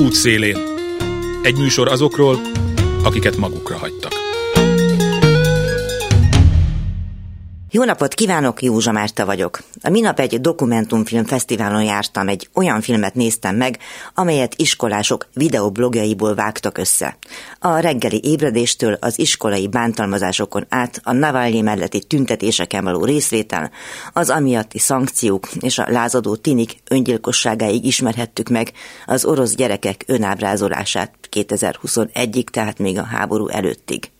Útszélén. Egy műsor azokról, akiket magukra hagytak. Jó napot kívánok, Józsa Márta vagyok. A minap egy dokumentumfilm fesztiválon jártam, egy olyan filmet néztem meg, amelyet iskolások videoblogjaiból vágtak össze. A reggeli ébredéstől az iskolai bántalmazásokon át a Navalnyi melletti tüntetéseken való részvétel, az amiatti szankciók és a lázadó tinik öngyilkosságáig ismerhettük meg az orosz gyerekek önábrázolását 2021-ig, tehát még a háború előttig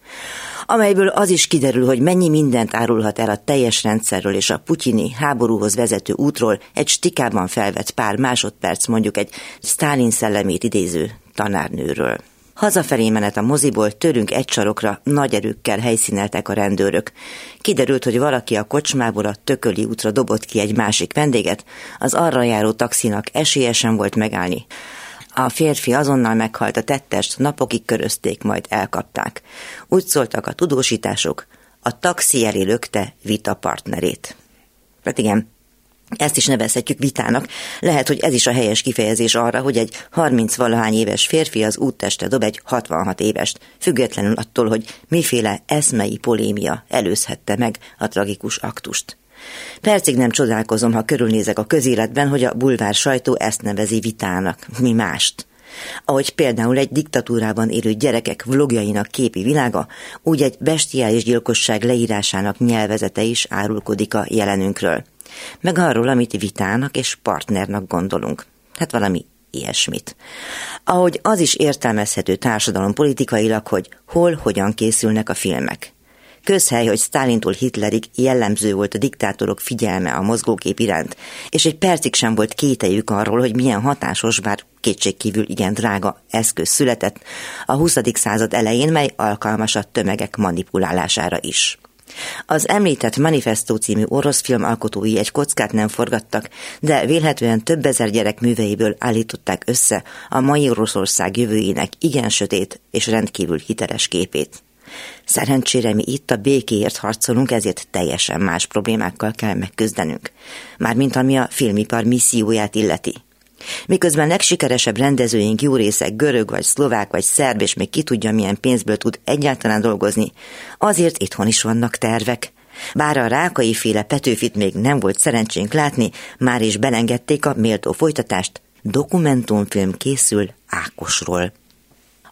amelyből az is kiderül, hogy mennyi mindent árulhat el a teljes rendszerről és a putyini háborúhoz vezető útról egy stikában felvett pár másodperc mondjuk egy Stalin szellemét idéző tanárnőről. Hazafelé menet a moziból tőlünk egy sarokra nagy erőkkel helyszíneltek a rendőrök. Kiderült, hogy valaki a kocsmából a tököli útra dobott ki egy másik vendéget, az arra járó taxinak esélyesen volt megállni. A férfi azonnal meghalt, a tettest napokig körözték, majd elkapták. Úgy szóltak a tudósítások, a taxi elé lökte vita partnerét. Hát igen, ezt is nevezhetjük vitának. Lehet, hogy ez is a helyes kifejezés arra, hogy egy 30-valahány éves férfi az útteste dob egy 66 évest, függetlenül attól, hogy miféle eszmei polémia előzhette meg a tragikus aktust. Percig nem csodálkozom, ha körülnézek a közéletben, hogy a bulvár sajtó ezt nevezi vitának, mi mást. Ahogy például egy diktatúrában élő gyerekek vlogjainak képi világa, úgy egy bestiális gyilkosság leírásának nyelvezete is árulkodik a jelenünkről. Meg arról, amit vitának és partnernak gondolunk. Hát valami ilyesmit. Ahogy az is értelmezhető társadalom politikailag, hogy hol, hogyan készülnek a filmek. Közhely, hogy Stálintól Hitlerig jellemző volt a diktátorok figyelme a mozgókép iránt, és egy percig sem volt kételjük arról, hogy milyen hatásos, bár kétségkívül igen drága eszköz született a 20. század elején, mely alkalmas a tömegek manipulálására is. Az említett Manifesto című orosz film alkotói egy kockát nem forgattak, de vélhetően több ezer gyerek műveiből állították össze a mai Oroszország jövőjének igen sötét és rendkívül hiteles képét. Szerencsére mi itt a békéért harcolunk, ezért teljesen más problémákkal kell megküzdenünk. Mármint ami a filmipar misszióját illeti. Miközben legsikeresebb rendezőink jó részek görög, vagy szlovák, vagy szerb, és még ki tudja, milyen pénzből tud egyáltalán dolgozni, azért itthon is vannak tervek. Bár a rákai féle Petőfit még nem volt szerencsénk látni, már is belengedték a méltó folytatást, dokumentumfilm készül Ákosról.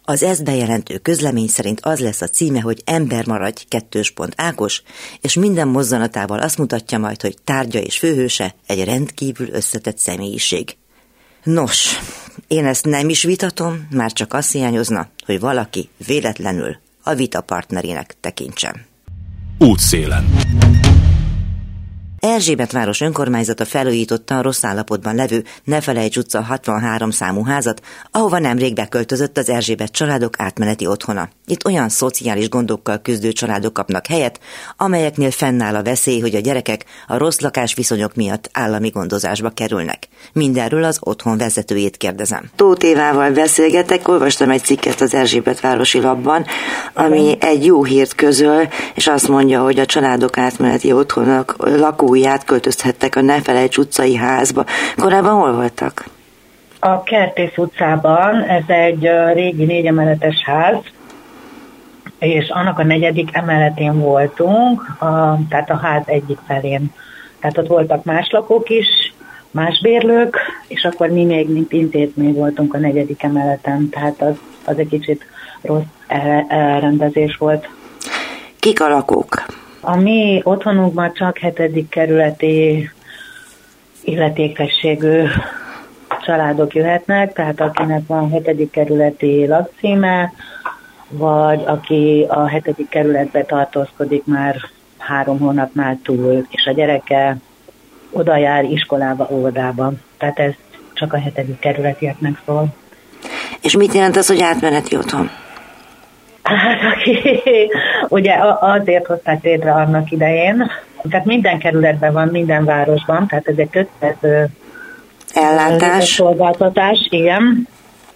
Az ezt bejelentő közlemény szerint az lesz a címe, hogy ember maradj kettős pont Ákos, és minden mozzanatával azt mutatja majd, hogy tárgya és főhőse egy rendkívül összetett személyiség. Nos, én ezt nem is vitatom, már csak azt hiányozna, hogy valaki véletlenül a vita partnerének tekintsem. Útszélen. Erzsébet város önkormányzata felújította a rossz állapotban levő Nefelejts utca 63 számú házat, ahova nemrég beköltözött az Erzsébet családok átmeneti otthona. Itt olyan szociális gondokkal küzdő családok kapnak helyet, amelyeknél fennáll a veszély, hogy a gyerekek a rossz lakásviszonyok miatt állami gondozásba kerülnek. Mindenről az otthon vezetőjét kérdezem. Tóth Évával beszélgetek, olvastam egy cikket az Erzsébet városi labban, ami egy jó hírt közöl, és azt mondja, hogy a családok átmeneti otthonok lakó lakói átköltözhettek a Nefelejts utcai házba. Korábban hol voltak? A Kertész utcában, ez egy régi négyemeletes ház, és annak a negyedik emeletén voltunk, a, tehát a ház egyik felén. Tehát ott voltak más lakók is, más bérlők, és akkor mi még, mint intézmény voltunk a negyedik emeleten, tehát az, az egy kicsit rossz elrendezés volt. Kik a lakók? A mi otthonunkban csak hetedik kerületi illetékességű családok jöhetnek, tehát akinek van hetedik kerületi lakcíme, vagy aki a hetedik kerületbe tartózkodik már három hónapnál túl, és a gyereke oda jár iskolába, óvodába. Tehát ez csak a hetedik kerületieknek szól. És mit jelent az, hogy átmeneti otthon? Hát aki ugye azért hozták létre annak idején, tehát minden kerületben van, minden városban, tehát ez egy kötelező ellátás. Szolgáltatás, igen.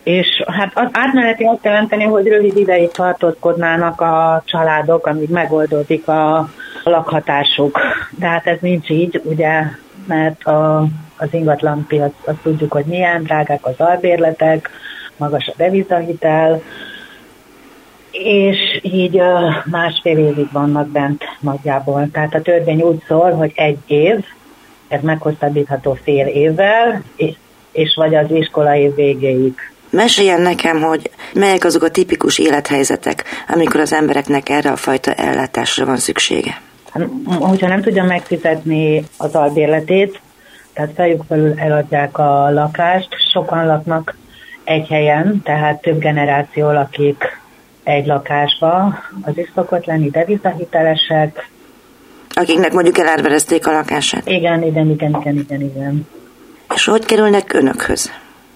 És hát az átmeneti azt jelenteni, hogy rövid ideig tartózkodnának a családok, amíg megoldódik a lakhatásuk. De hát ez nincs így, ugye, mert a, az ingatlan piac, azt tudjuk, hogy milyen drágák az albérletek, magas a devizahitel, és így másfél évig vannak bent nagyjából. Tehát a törvény úgy szól, hogy egy év, ez meghosszabbítható fél évvel, és, vagy az iskola év végéig. Meséljen nekem, hogy melyek azok a tipikus élethelyzetek, amikor az embereknek erre a fajta ellátásra van szüksége? Hát, hogyha nem tudja megfizetni az albérletét, tehát fejük felül eladják a lakást, sokan laknak egy helyen, tehát több generáció lakik egy lakásba, az is szokott lenni devizahitelesek. Akiknek mondjuk elárverezték a lakását. Igen, igen, igen, igen, igen, igen. És hogy kerülnek önökhöz?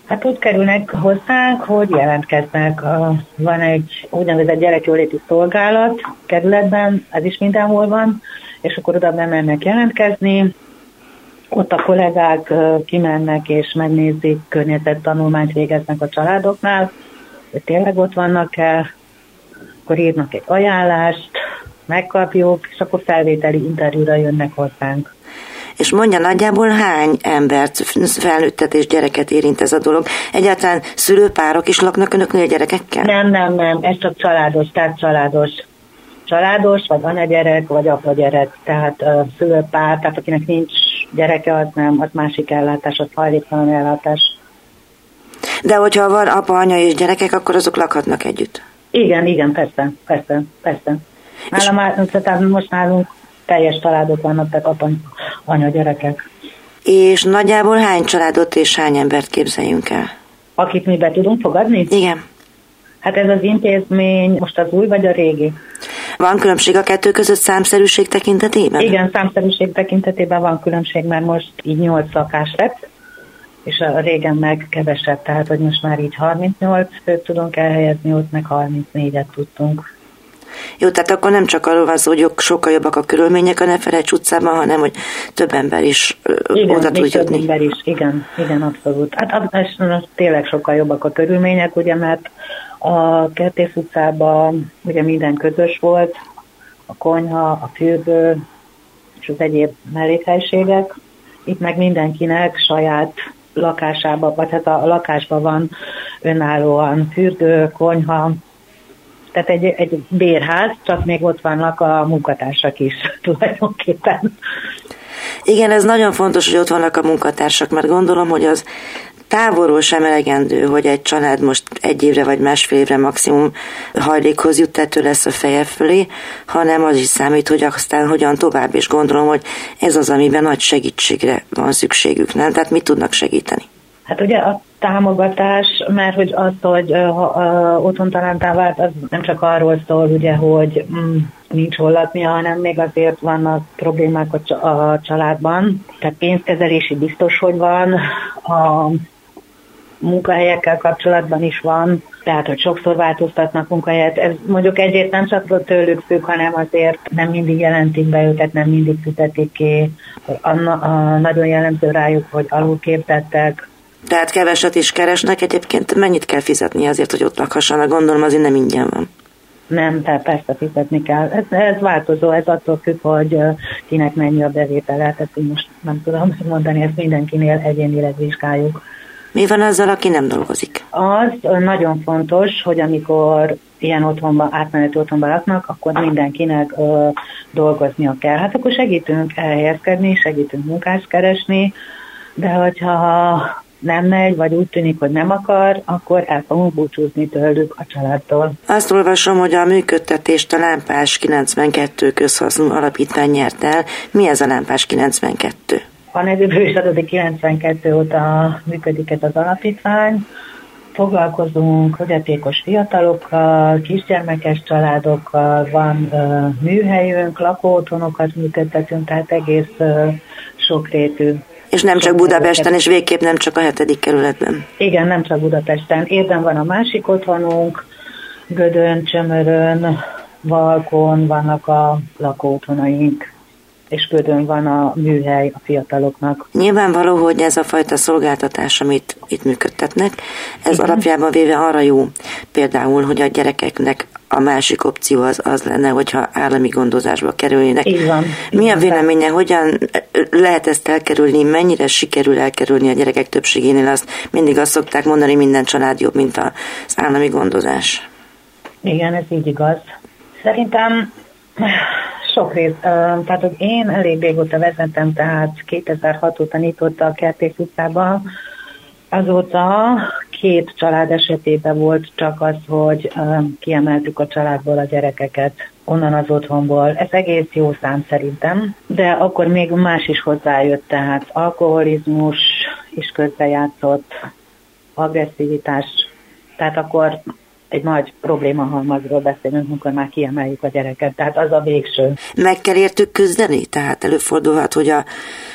Hát úgy kerülnek hozzánk, hogy jelentkeznek. Van egy úgynevezett gyerekjóléti szolgálat kerületben, ez is mindenhol van, és akkor oda bemennek jelentkezni, ott a kollégák kimennek és megnézik, környezet tanulmányt végeznek a családoknál, hogy tényleg ott vannak-e, akkor írnak egy ajánlást, megkapjuk, és akkor felvételi interjúra jönnek hozzánk. És mondja nagyjából hány embert, felnőttet és gyereket érint ez a dolog? Egyáltalán szülőpárok is laknak önöknél gyerekekkel? Nem, nem, nem, ez csak családos, tehát családos. Családos, vagy anyagyerek, vagy apa gyerek, tehát uh, szülőpár, tehát akinek nincs gyereke, az nem, az másik ellátás, az hajléktalan ellátás. De hogyha van apa, anya és gyerekek, akkor azok lakhatnak együtt? Igen, igen, persze, persze, persze. Nálam már, tehát most nálunk teljes családok vannak, tehát apa, anya, gyerekek. És nagyjából hány családot és hány embert képzeljünk el? Akit mi be tudunk fogadni? Igen. Hát ez az intézmény most az új vagy a régi? Van különbség a kettő között számszerűség tekintetében? Igen, számszerűség tekintetében van különbség, mert most így 8 szakás lett, és a régen meg kevesebb, tehát hogy most már így 38 főt tudunk elhelyezni, ott meg 34-et tudtunk. Jó, tehát akkor nem csak arról van szó, hogy sokkal jobbak a körülmények a Neferecs utcában, hanem hogy több ember is igen, oda tud jutni. több ember is, igen, igen, abszolút. Hát az, az, tényleg sokkal jobbak a körülmények, ugye, mert a Kertész utcában ugye minden közös volt, a konyha, a fürdő és az egyéb mellékhelységek. Itt meg mindenkinek saját lakásában, vagy hát a lakásban van önállóan fürdő, konyha, tehát egy, egy bérház, csak még ott vannak a munkatársak is tulajdonképpen. Igen, ez nagyon fontos, hogy ott vannak a munkatársak, mert gondolom, hogy az távolról sem elegendő, hogy egy család most egy évre vagy másfél évre maximum hajlékhoz tető lesz a feje fölé, hanem az is számít, hogy aztán hogyan tovább, és gondolom, hogy ez az, amiben nagy segítségre van szükségük, nem? Tehát mit tudnak segíteni? Hát ugye a támogatás, mert hogy az, hogy uh, otthontalántá vált, az nem csak arról szól, ugye, hogy mm, nincs hol laknia, hanem még azért vannak problémák a családban. Tehát pénzkezelési biztos, hogy van, a munkahelyekkel kapcsolatban is van, tehát hogy sokszor változtatnak munkahelyet. Ez mondjuk egyébként nem csak tőlük függ, hanem azért nem mindig jelentik be őket, nem mindig fizetik ki. A, a, nagyon jellemző rájuk, hogy alulképzettek, tehát keveset is keresnek, egyébként mennyit kell fizetni azért, hogy ott lakhassanak? Gondolom azért nem ingyen van. Nem, tehát persze fizetni kell. Ez, ez változó, ez attól függ, hogy kinek mennyi a bevétele, tehát én most nem tudom mondani, ezt mindenkinél egyénileg vizsgáljuk. Mi van azzal, aki nem dolgozik? Az nagyon fontos, hogy amikor ilyen otthonban, átmeneti otthonban laknak, akkor mindenkinek ö, dolgoznia kell. Hát akkor segítünk elhelyezkedni, segítünk munkást keresni, de hogyha nem megy, vagy úgy tűnik, hogy nem akar, akkor el fogunk búcsúzni tőlük a családtól. Azt olvasom, hogy a működtetést a Lámpás 92 közhasznú alapítvány nyert el. Mi ez a Lámpás 92? A nevéből is adott 92 óta működik ez az alapítvány. Foglalkozunk fogyatékos fiatalokkal, kisgyermekes családokkal, van uh, műhelyünk, lakóotthonokat működtetünk, tehát egész uh, sokrétű és nem csak Budapesten, és végképp nem csak a hetedik kerületben. Igen, nem csak Budapesten. Érden van a másik otthonunk, Gödön, Csömörön, Valkon vannak a lakóotthonaink. És ködön van a műhely a fiataloknak. Nyilvánvaló, hogy ez a fajta szolgáltatás, amit itt működtetnek, ez Igen. alapjában véve arra jó, például, hogy a gyerekeknek a másik opció az, az lenne, hogyha állami gondozásba kerülnének. Így van. Mi a véleménye, hogyan lehet ezt elkerülni, mennyire sikerül elkerülni a gyerekek többségénél? Azt mindig azt szokták mondani, minden család jobb, mint az állami gondozás. Igen, ez így igaz. Szerintem sok rész. Tehát, hogy én elég régóta vezetem, tehát 2006 óta nyitotta a Kertész utcában, Azóta két család esetében volt csak az, hogy kiemeltük a családból a gyerekeket onnan az otthonból. Ez egész jó szám szerintem, de akkor még más is hozzájött, tehát alkoholizmus is közbejátszott, agresszivitás, tehát akkor egy nagy probléma halmazról beszélünk, amikor már kiemeljük a gyereket, tehát az a végső. Meg kell értük küzdeni? Tehát előfordulhat, hogy a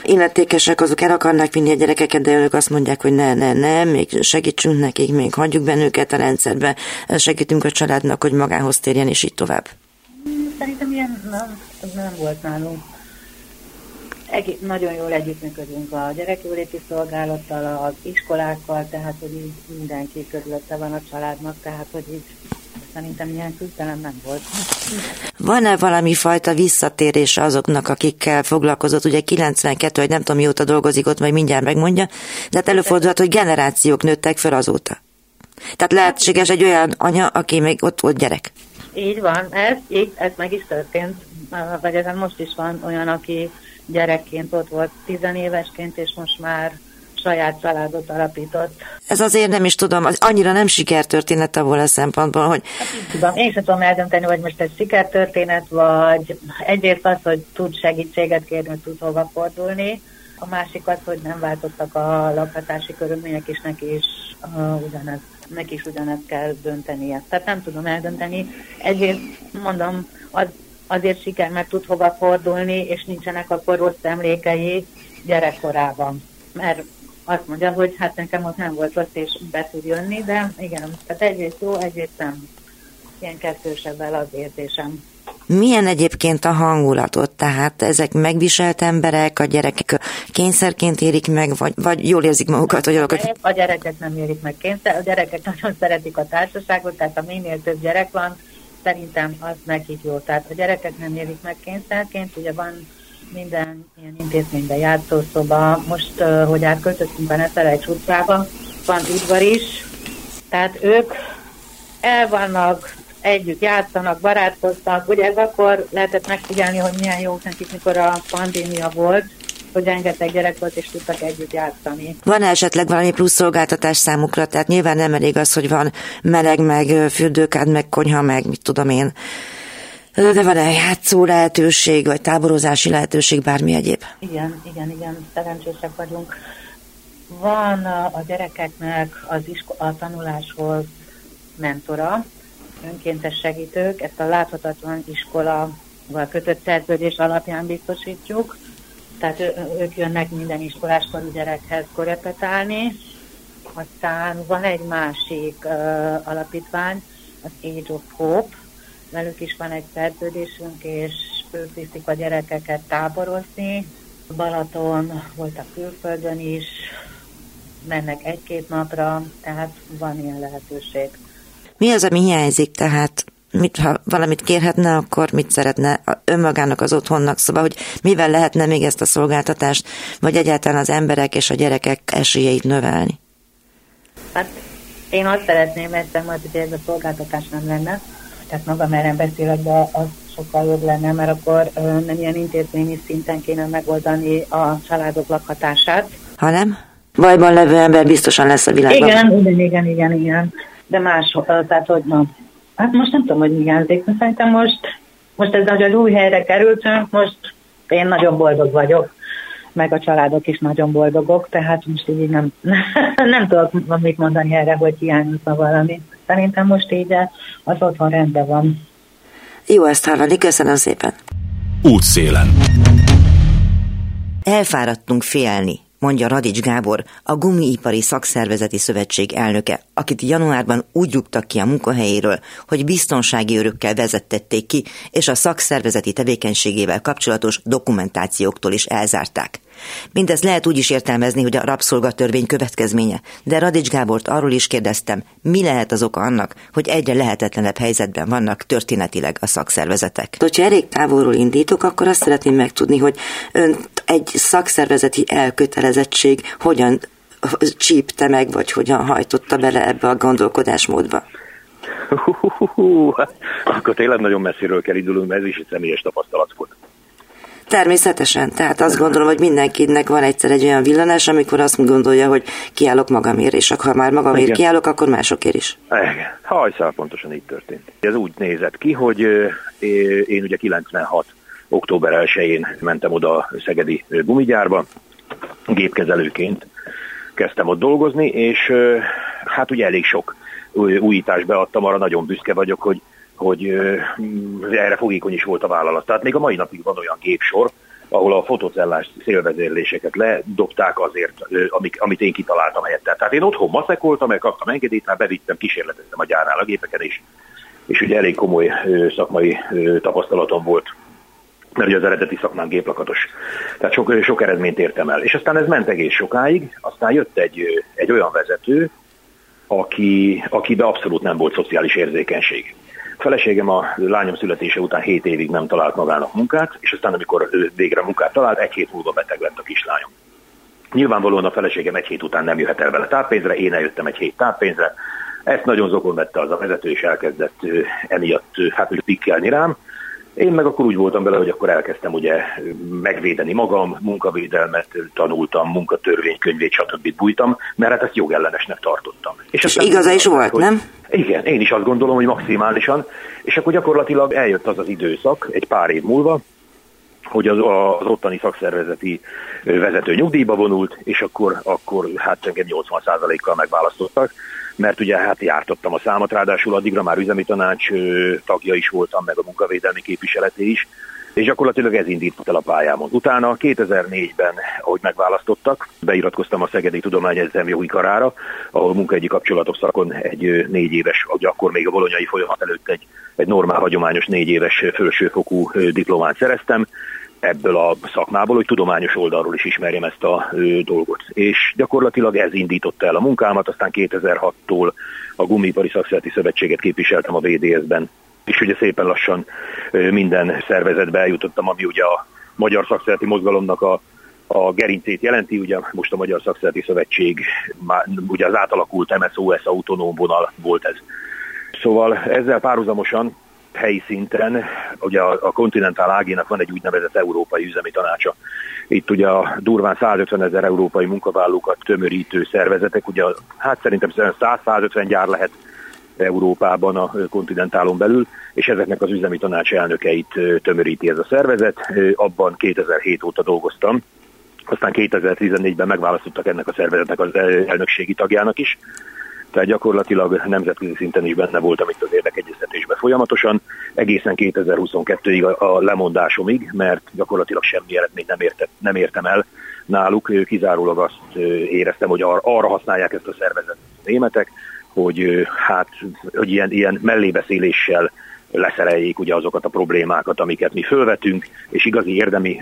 illetékesek azok el akarnak vinni a gyerekeket, de ők azt mondják, hogy ne, ne, ne, még segítsünk nekik, még hagyjuk őket a rendszerbe, segítünk a családnak, hogy magához térjen, és így tovább. Szerintem ilyen nem, nem volt nálunk egész, nagyon jól együttműködünk a gyerekjóléti szolgálattal, az iskolákkal, tehát hogy így mindenki körülötte van a családnak, tehát hogy így szerintem ilyen küzdelem nem volt. Van-e valami fajta visszatérése azoknak, akikkel foglalkozott? Ugye 92, vagy nem tudom mióta dolgozik ott, majd mindjárt megmondja, de hát előfordulhat, hogy generációk nőttek fel azóta. Tehát lehetséges egy olyan anya, aki még ott volt gyerek. Így van, ez, így, ez meg is történt, vagy ezen most is van olyan, aki gyerekként ott volt tizenévesként, és most már saját családot alapított. Ez azért nem is tudom, az annyira nem sikertörténet abból a szempontból, hogy... Hát, tudom, én sem tudom eldönteni, hogy most ez sikertörténet, vagy egyrészt az, hogy tud segítséget kérni, hogy tud hova fordulni, a másik az, hogy nem változtak a lakhatási körülmények, és neki is uh, ugyanez, neki is ugyanezt kell döntenie. Tehát nem tudom eldönteni. Egyrészt mondom, az azért siker, mert tud hova fordulni, és nincsenek akkor rossz emlékei gyerekkorában. Mert azt mondja, hogy hát nekem ott nem volt rossz, és be tud jönni, de igen, tehát egyrészt jó, egyrészt nem. Ilyen kettősebben az érzésem. Milyen egyébként a hangulatot? Tehát ezek megviselt emberek, a gyerekek kényszerként érik meg, vagy, vagy jól érzik magukat? Hogy a, a gyerekek nem érik meg kényszer, a gyerekek nagyon szeretik a társaságot, tehát ha minél több gyerek van, szerintem az nekik jó. Tehát a gyerekek nem élik meg kényszerként, ugye van minden ilyen intézményben játszószoba, most, hogy átköltöztünk a Neszeregy utcába, van udvar is, tehát ők el vannak, együtt játszanak, barátkoztak, ugye ez akkor lehetett megfigyelni, hogy milyen jó nekik, mikor a pandémia volt, hogy rengeteg gyerek volt, és tudtak együtt játszani. Van esetleg valami plusz szolgáltatás számukra? Tehát nyilván nem elég az, hogy van meleg, meg fürdőkád, meg konyha, meg mit tudom én. De van-e játszó lehetőség, vagy táborozási lehetőség, bármi egyéb? Igen, igen, igen, szerencsések vagyunk. Van a gyerekeknek az isko- a tanuláshoz mentora, önkéntes segítők, ezt a láthatatlan iskola kötött szerződés alapján biztosítjuk tehát ő, ők jönnek minden iskoláskorú gyerekhez korepetálni. Aztán van egy másik uh, alapítvány, az Age of Hope, velük is van egy szerződésünk, és ők a gyerekeket táborozni. Balaton, voltak külföldön is, mennek egy-két napra, tehát van ilyen lehetőség. Mi az, ami hiányzik tehát mit, ha valamit kérhetne, akkor mit szeretne önmagának az otthonnak, szóval, hogy mivel lehetne még ezt a szolgáltatást, vagy egyáltalán az emberek és a gyerekek esélyeit növelni? Hát én azt szeretném, mert majd, hogy ez a szolgáltatás nem lenne, tehát magam erre beszélek, de az sokkal jobb lenne, mert akkor nem ilyen intézményi szinten kéne megoldani a családok lakhatását. Hanem? Bajban levő ember biztosan lesz a világban. Igen, igen, igen, igen, igen. De más, tehát hogy na, Hát most nem tudom, hogy mi játék, de szerintem most, most ez nagyon új helyre kerültünk, most én nagyon boldog vagyok, meg a családok is nagyon boldogok, tehát most így nem, nem tudok mit mondani erre, hogy hiányozna valami. Szerintem most így az otthon rendben van. Jó ezt hallani, köszönöm szépen. Útszélen. Elfáradtunk félni mondja Radics Gábor, a Gumiipari Szakszervezeti Szövetség elnöke, akit januárban úgy rúgtak ki a munkahelyéről, hogy biztonsági örökkel vezettették ki, és a szakszervezeti tevékenységével kapcsolatos dokumentációktól is elzárták. Mindezt lehet úgy is értelmezni, hogy a rabszolgatörvény következménye, de Radics Gábort arról is kérdeztem, mi lehet az oka annak, hogy egyre lehetetlenebb helyzetben vannak történetileg a szakszervezetek. Hogyha elég távolról indítok, akkor azt szeretném megtudni, hogy ön egy szakszervezeti elkötelezettség hogyan csípte meg, vagy hogyan hajtotta bele ebbe a gondolkodásmódba? akkor tényleg nagyon messziről kell indulni, mert ez is egy személyes tapasztalat volt. Természetesen. Tehát azt gondolom, hogy mindenkinek van egyszer egy olyan villanás, amikor azt gondolja, hogy kiállok magamért, és ha már magamért Igen. kiállok, akkor másokért is. Igen. Hajszál pontosan így történt. Ez úgy nézett ki, hogy én ugye 96 október 1-én mentem oda a Szegedi gumigyárba, gépkezelőként kezdtem ott dolgozni, és hát ugye elég sok újítást beadtam, arra nagyon büszke vagyok, hogy hogy erre fogékony is volt a vállalat. Tehát még a mai napig van olyan gépsor, ahol a fotocellás szélvezérléseket ledobták azért, amik, amit én kitaláltam helyette. Tehát én otthon maszekoltam, meg kaptam engedélyt, már bevittem, kísérleteztem a gyárnál a gépeken is, és ugye elég komoly szakmai tapasztalatom volt, mert ugye az eredeti szakmán géplakatos. Tehát sok, sok eredményt értem el. És aztán ez ment egész sokáig, aztán jött egy, egy olyan vezető, aki, akibe abszolút nem volt szociális érzékenység. Feleségem a lányom születése után 7 évig nem talált magának munkát, és aztán amikor végre munkát talált, egy hét múlva beteg lett a kislányom. Nyilvánvalóan a feleségem egy hét után nem jöhet el vele táppénzre, én eljöttem egy hét táppénzre. Ezt nagyon zokon vette az a vezető, és elkezdett emiatt hát pikkelni rám. Én meg akkor úgy voltam bele, hogy akkor elkezdtem ugye megvédeni magam, munkavédelmet tanultam, munkatörvénykönyvét, stb. bújtam, mert hát ezt jogellenesnek tartottam. És, és igaza is volt, hogy, nem? Igen, én is azt gondolom, hogy maximálisan, és akkor gyakorlatilag eljött az az időszak, egy pár év múlva, hogy az, az ottani szakszervezeti vezető nyugdíjba vonult, és akkor, akkor hát engem 80%-kal megválasztottak, mert ugye hát jártottam a számot, ráadásul addigra már üzemi tanács tagja is voltam, meg a munkavédelmi képviseleté is, és gyakorlatilag ez indított el a pályámon. Utána 2004-ben, ahogy megválasztottak, beiratkoztam a Szegedi Tudományegyetem jogi karára, ahol munkaegyi kapcsolatok szakon egy négy éves, ugye akkor még a bolonyai folyamat előtt egy, egy normál, hagyományos négy éves felsőfokú diplomát szereztem, ebből a szakmából, hogy tudományos oldalról is ismerjem ezt a dolgot. És gyakorlatilag ez indította el a munkámat, aztán 2006-tól a Gumipari Szakszereti Szövetséget képviseltem a VDS-ben, és ugye szépen lassan minden szervezetbe eljutottam, ami ugye a Magyar Szakszereti Mozgalomnak a a gerincét jelenti, ugye most a Magyar Szakszereti Szövetség, ugye az átalakult MSOS autonóm vonal volt ez. Szóval ezzel párhuzamosan helyi szinten, ugye a, a Continental AG-nak van egy úgynevezett európai üzemi tanácsa. Itt ugye a durván 150 ezer európai munkavállalókat tömörítő szervezetek, ugye hát szerintem 100-150 gyár lehet Európában a kontinentálon belül, és ezeknek az üzemi tanács elnökeit tömöríti ez a szervezet. Abban 2007 óta dolgoztam, aztán 2014-ben megválasztottak ennek a szervezetnek az elnökségi tagjának is, tehát gyakorlatilag nemzetközi szinten is benne voltam itt az érdekegyeztetésben folyamatosan, egészen 2022-ig a, lemondásomig, mert gyakorlatilag semmi eredményt nem, érte, nem értem el náluk, kizárólag azt éreztem, hogy ar, arra használják ezt a szervezetet a németek, hogy hát hogy ilyen, ilyen mellébeszéléssel leszereljék ugye azokat a problémákat, amiket mi fölvetünk, és igazi érdemi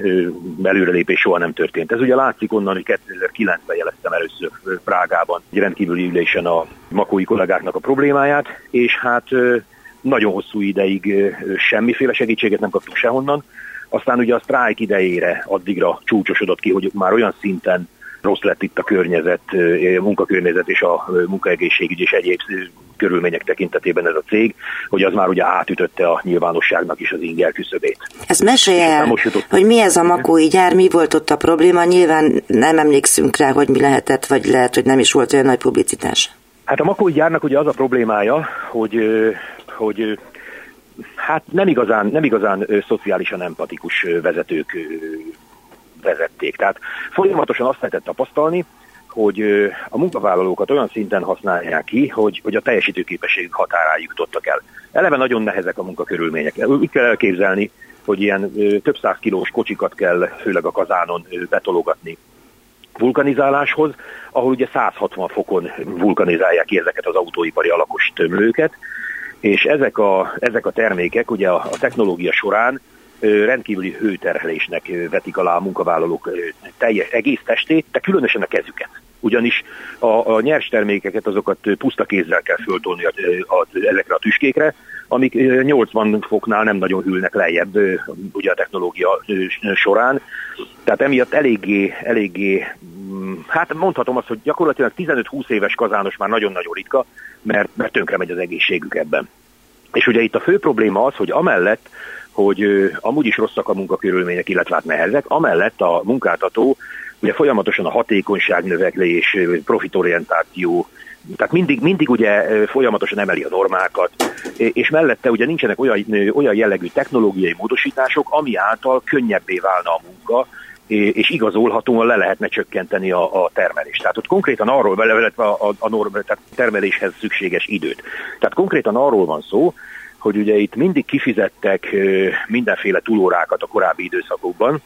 előrelépés soha nem történt. Ez ugye látszik onnan, hogy 2009-ben jeleztem először Prágában egy rendkívüli ülésen a makói kollégáknak a problémáját, és hát nagyon hosszú ideig semmiféle segítséget nem kaptunk sehonnan. Aztán ugye a sztrájk idejére addigra csúcsosodott ki, hogy már olyan szinten rossz lett itt a környezet, munkakörnyezet és a munkaegészségügy és egyéb körülmények tekintetében ez a cég, hogy az már ugye átütötte a nyilvánosságnak is az inger küszöbét. Ezt mesélj el, hogy mi ez a makói gyár, mi volt ott a probléma, nyilván nem emlékszünk rá, hogy mi lehetett, vagy lehet, hogy nem is volt olyan nagy publicitás. Hát a makói gyárnak ugye az a problémája, hogy, hogy hát nem igazán, nem igazán szociálisan empatikus vezetők vezették. Tehát folyamatosan azt lehetett tapasztalni, hogy a munkavállalókat olyan szinten használják ki, hogy, hogy a teljesítőképesség határáig jutottak el. Eleve nagyon nehezek a munkakörülmények. Úgy kell elképzelni, hogy ilyen több száz kilós kocsikat kell főleg a kazánon betologatni vulkanizáláshoz, ahol ugye 160 fokon vulkanizálják ki ezeket az autóipari alakos tömlőket, és ezek a, ezek a termékek ugye a, a technológia során rendkívüli hőterhelésnek vetik alá a munkavállalók teljes egész testét, de különösen a kezüket. Ugyanis a, a nyers termékeket azokat puszta kézzel kell föltolni a, a, ezekre a tüskékre, amik 80 foknál nem nagyon hűlnek lejjebb ugye a technológia során. Tehát emiatt eléggé, eléggé mm, hát mondhatom azt, hogy gyakorlatilag 15-20 éves kazános már nagyon-nagyon ritka, mert, mert tönkre megy az egészségük ebben. És ugye itt a fő probléma az, hogy amellett, hogy amúgy is rosszak a munkakörülmények, illetve hát nehezek, amellett a munkáltató ugye folyamatosan a hatékonyság növeklés, profitorientáció, tehát mindig, mindig ugye folyamatosan emeli a normákat, és mellette ugye nincsenek olyan, olyan jellegű technológiai módosítások, ami által könnyebbé válna a munka, és igazolhatóan le lehetne csökkenteni a, a termelést. Tehát ott konkrétan arról, illetve a, a, a norm, tehát termeléshez szükséges időt. Tehát konkrétan arról van szó, hogy ugye itt mindig kifizettek mindenféle túlórákat a korábbi időszakokban,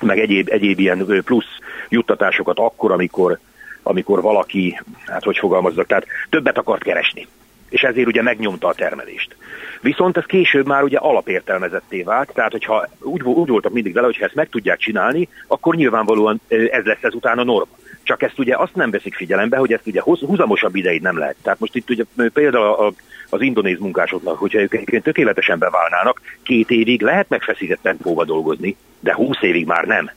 meg egyéb, egyéb ilyen plusz juttatásokat akkor, amikor, amikor valaki, hát hogy fogalmazzak, tehát többet akart keresni. És ezért ugye megnyomta a termelést. Viszont ez később már ugye alapértelmezetté vált, tehát hogyha úgy, úgy voltak mindig vele, hogy ha ezt meg tudják csinálni, akkor nyilvánvalóan ez lesz ezután a norma. Csak ezt ugye azt nem veszik figyelembe, hogy ezt ugye húzamosabb ideig nem lehet. Tehát most itt ugye például a, az indonéz munkásoknak, hogyha ők egyébként tökéletesen beválnának, két évig lehet megfeszített tempóba dolgozni, de húsz évig már nem.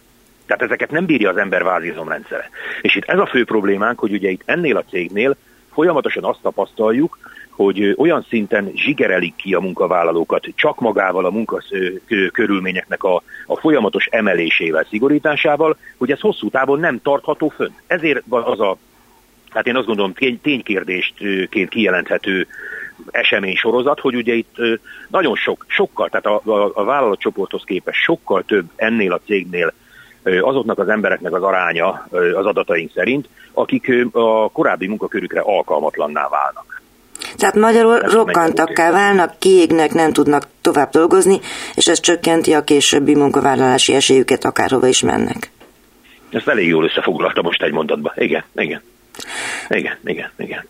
Tehát ezeket nem bírja az ember vázizomrendszere. És itt ez a fő problémánk, hogy ugye itt ennél a cégnél folyamatosan azt tapasztaljuk, hogy olyan szinten zsigerelik ki a munkavállalókat csak magával a munkakörülményeknek a, a folyamatos emelésével, szigorításával, hogy ez hosszú távon nem tartható fönn. Ezért van az a, hát én azt gondolom ténykérdéstként kijelenthető esemény sorozat, hogy ugye itt nagyon sok, sokkal, tehát a, a, a vállalatcsoporthoz képest sokkal több ennél a cégnél azoknak az embereknek az aránya az adataink szerint, akik a korábbi munkakörükre alkalmatlanná válnak. Tehát magyarul rokkantakká válnak, kiégnek, nem tudnak tovább dolgozni, és ez csökkenti a későbbi munkavállalási esélyüket, akárhova is mennek. Ezt elég jól összefoglalta most egy mondatba. Igen, igen. Igen, igen, igen.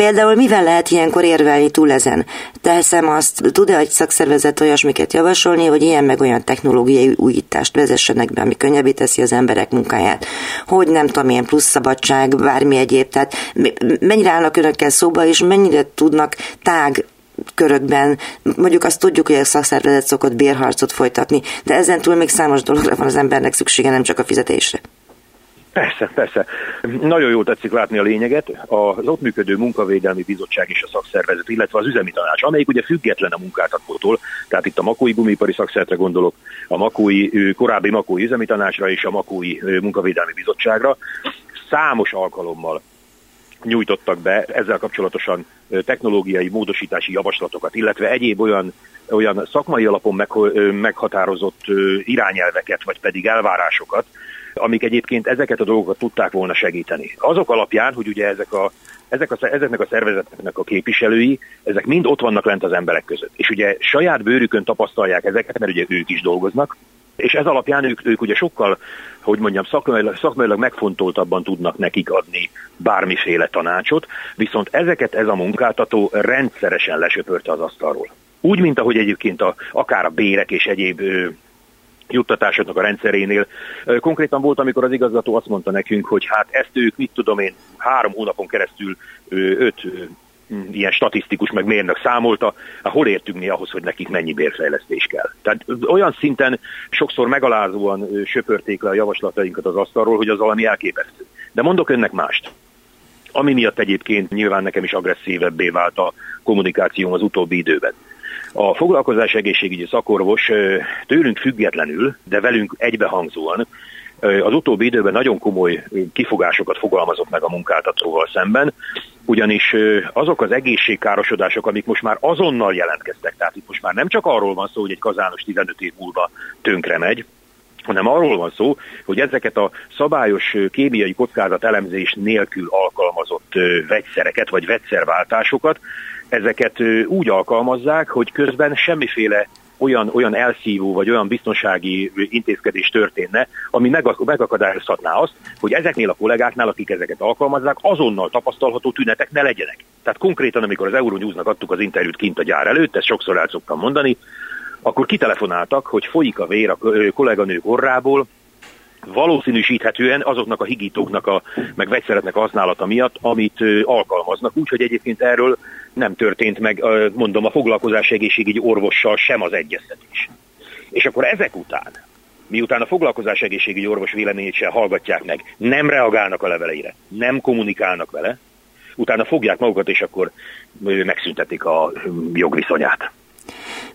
Például mivel lehet ilyenkor érvelni túl ezen? Teszem azt, tud-e egy szakszervezet olyasmiket javasolni, hogy ilyen meg olyan technológiai újítást vezessenek be, ami könnyebbé teszi az emberek munkáját? Hogy nem tudom, milyen plusz szabadság, bármi egyéb. Tehát mennyire állnak önökkel szóba, és mennyire tudnak tág körökben, mondjuk azt tudjuk, hogy a szakszervezet szokott bérharcot folytatni, de ezen túl még számos dologra van az embernek szüksége, nem csak a fizetésre. Persze, persze. Nagyon jól tetszik látni a lényeget. Az ott működő munkavédelmi bizottság és a szakszervezet, illetve az üzemi tanács, amelyik ugye független a munkáltatótól, tehát itt a Makói Gumipari Szakszertre gondolok, a Makói, korábbi Makói üzemi tanácsra és a Makói munkavédelmi bizottságra, számos alkalommal nyújtottak be ezzel kapcsolatosan technológiai módosítási javaslatokat, illetve egyéb olyan, olyan szakmai alapon meghatározott irányelveket, vagy pedig elvárásokat, amik egyébként ezeket a dolgokat tudták volna segíteni. Azok alapján, hogy ugye ezek a, ezek a, ezeknek a szervezeteknek a képviselői, ezek mind ott vannak lent az emberek között. És ugye saját bőrükön tapasztalják ezeket, mert ugye ők is dolgoznak, és ez alapján ők, ők ugye sokkal, hogy mondjam, szakmailag, szakmailag megfontoltabban tudnak nekik adni bármiféle tanácsot, viszont ezeket ez a munkáltató rendszeresen lesöpörte az asztalról. Úgy, mint ahogy egyébként a, akár a bérek és egyéb juttatásoknak a rendszerénél. Konkrétan volt, amikor az igazgató azt mondta nekünk, hogy hát ezt ők, mit tudom én, három hónapon keresztül öt ilyen statisztikus meg mérnök számolta, hát hol értünk mi ahhoz, hogy nekik mennyi bérfejlesztés kell. Tehát olyan szinten sokszor megalázóan söpörték le a javaslatainkat az asztalról, hogy az valami elképesztő. De mondok önnek mást. Ami miatt egyébként nyilván nekem is agresszívebbé vált a kommunikációm az utóbbi időben. A foglalkozás egészségügyi szakorvos tőlünk függetlenül, de velünk egybehangzóan az utóbbi időben nagyon komoly kifogásokat fogalmazott meg a munkáltatóval szemben, ugyanis azok az egészségkárosodások, amik most már azonnal jelentkeztek, tehát itt most már nem csak arról van szó, hogy egy kazános 15 év múlva tönkre megy, hanem arról van szó, hogy ezeket a szabályos kémiai kockázat elemzés nélkül alkalmazott vegyszereket vagy vegyszerváltásokat ezeket úgy alkalmazzák, hogy közben semmiféle olyan, olyan elszívó vagy olyan biztonsági intézkedés történne, ami megakadályozhatná azt, hogy ezeknél a kollégáknál, akik ezeket alkalmazzák, azonnal tapasztalható tünetek ne legyenek. Tehát konkrétan, amikor az Euronews-nak adtuk az interjút kint a gyár előtt, ezt sokszor el szoktam mondani, akkor kitelefonáltak, hogy folyik a vér a kolléganők orrából, valószínűsíthetően azoknak a higítóknak, a, meg vegyszeretnek a használata miatt, amit alkalmaznak. Úgyhogy egyébként erről nem történt meg, mondom, a foglalkozás egészségügyi orvossal sem az egyeztetés. És akkor ezek után, miután a foglalkozás egészségügyi orvos véleményét sem hallgatják meg, nem reagálnak a leveleire, nem kommunikálnak vele, utána fogják magukat, és akkor megszüntetik a jogviszonyát.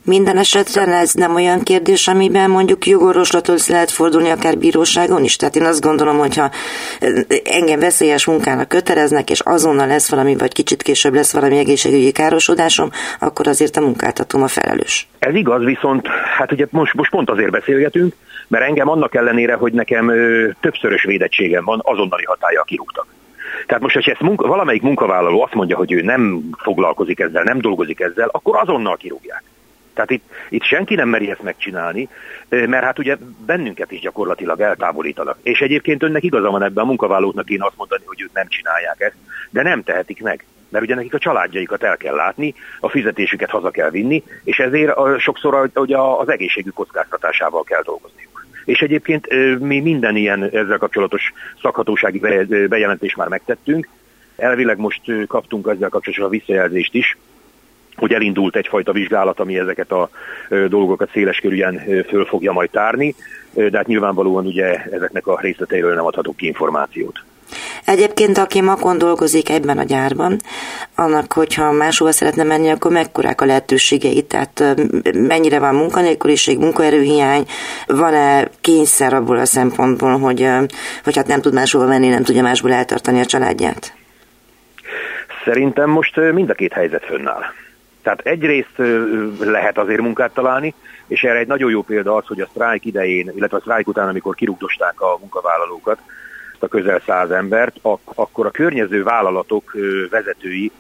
Minden esetre ez nem olyan kérdés, amiben mondjuk jogorvoslatot lehet fordulni akár bíróságon is. Tehát én azt gondolom, hogyha engem veszélyes munkának köteleznek, és azonnal lesz valami, vagy kicsit később lesz valami egészségügyi károsodásom, akkor azért a munkáltatom a felelős. Ez igaz, viszont hát ugye most, most pont azért beszélgetünk, mert engem annak ellenére, hogy nekem ö, többszörös védettségem van, azonnali hatája kirúgtak. Tehát most, hogyha ezt munka, valamelyik munkavállaló azt mondja, hogy ő nem foglalkozik ezzel, nem dolgozik ezzel, akkor azonnal kirúgják. Tehát itt, itt senki nem meri ezt megcsinálni, mert hát ugye bennünket is gyakorlatilag eltávolítanak. És egyébként önnek igaza van ebben, a munkavállalóknak én azt mondani, hogy ők nem csinálják ezt, de nem tehetik meg. Mert ugye nekik a családjaikat el kell látni, a fizetésüket haza kell vinni, és ezért sokszor ugye az egészségük kockáztatásával kell dolgozniuk. És egyébként mi minden ilyen ezzel kapcsolatos szakhatósági bejelentést már megtettünk. Elvileg most kaptunk ezzel kapcsolatos a visszajelzést is, hogy elindult egyfajta vizsgálat, ami ezeket a dolgokat széleskörűen föl fogja majd tárni, de hát nyilvánvalóan ugye ezeknek a részleteiről nem adhatok ki információt. Egyébként, aki makon dolgozik ebben a gyárban, annak, hogyha máshova szeretne menni, akkor mekkorák a lehetőségei? Tehát mennyire van munkanélküliség, munkaerőhiány, van-e kényszer abból a szempontból, hogy, hogy hát nem tud máshova menni, nem tudja másból eltartani a családját? Szerintem most mind a két helyzet fönnáll. Tehát egyrészt lehet azért munkát találni, és erre egy nagyon jó példa az, hogy a sztrájk idején, illetve a sztrájk után, amikor kirugdosták a munkavállalókat, a közel száz embert, ak- akkor a környező vállalatok vezetői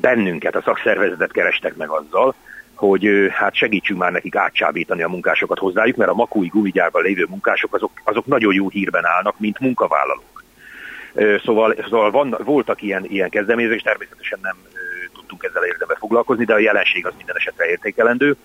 bennünket, a szakszervezetet kerestek meg azzal, hogy hát segítsünk már nekik átcsábítani a munkásokat hozzájuk, mert a makúi gumigyárban lévő munkások azok, azok nagyon jó hírben állnak, mint munkavállalók. Szóval, szóval van, voltak ilyen, ilyen kezdeményezés, természetesen nem tudtunk ezzel érdembe foglalkozni, de a jelenség az minden esetre értékelendő.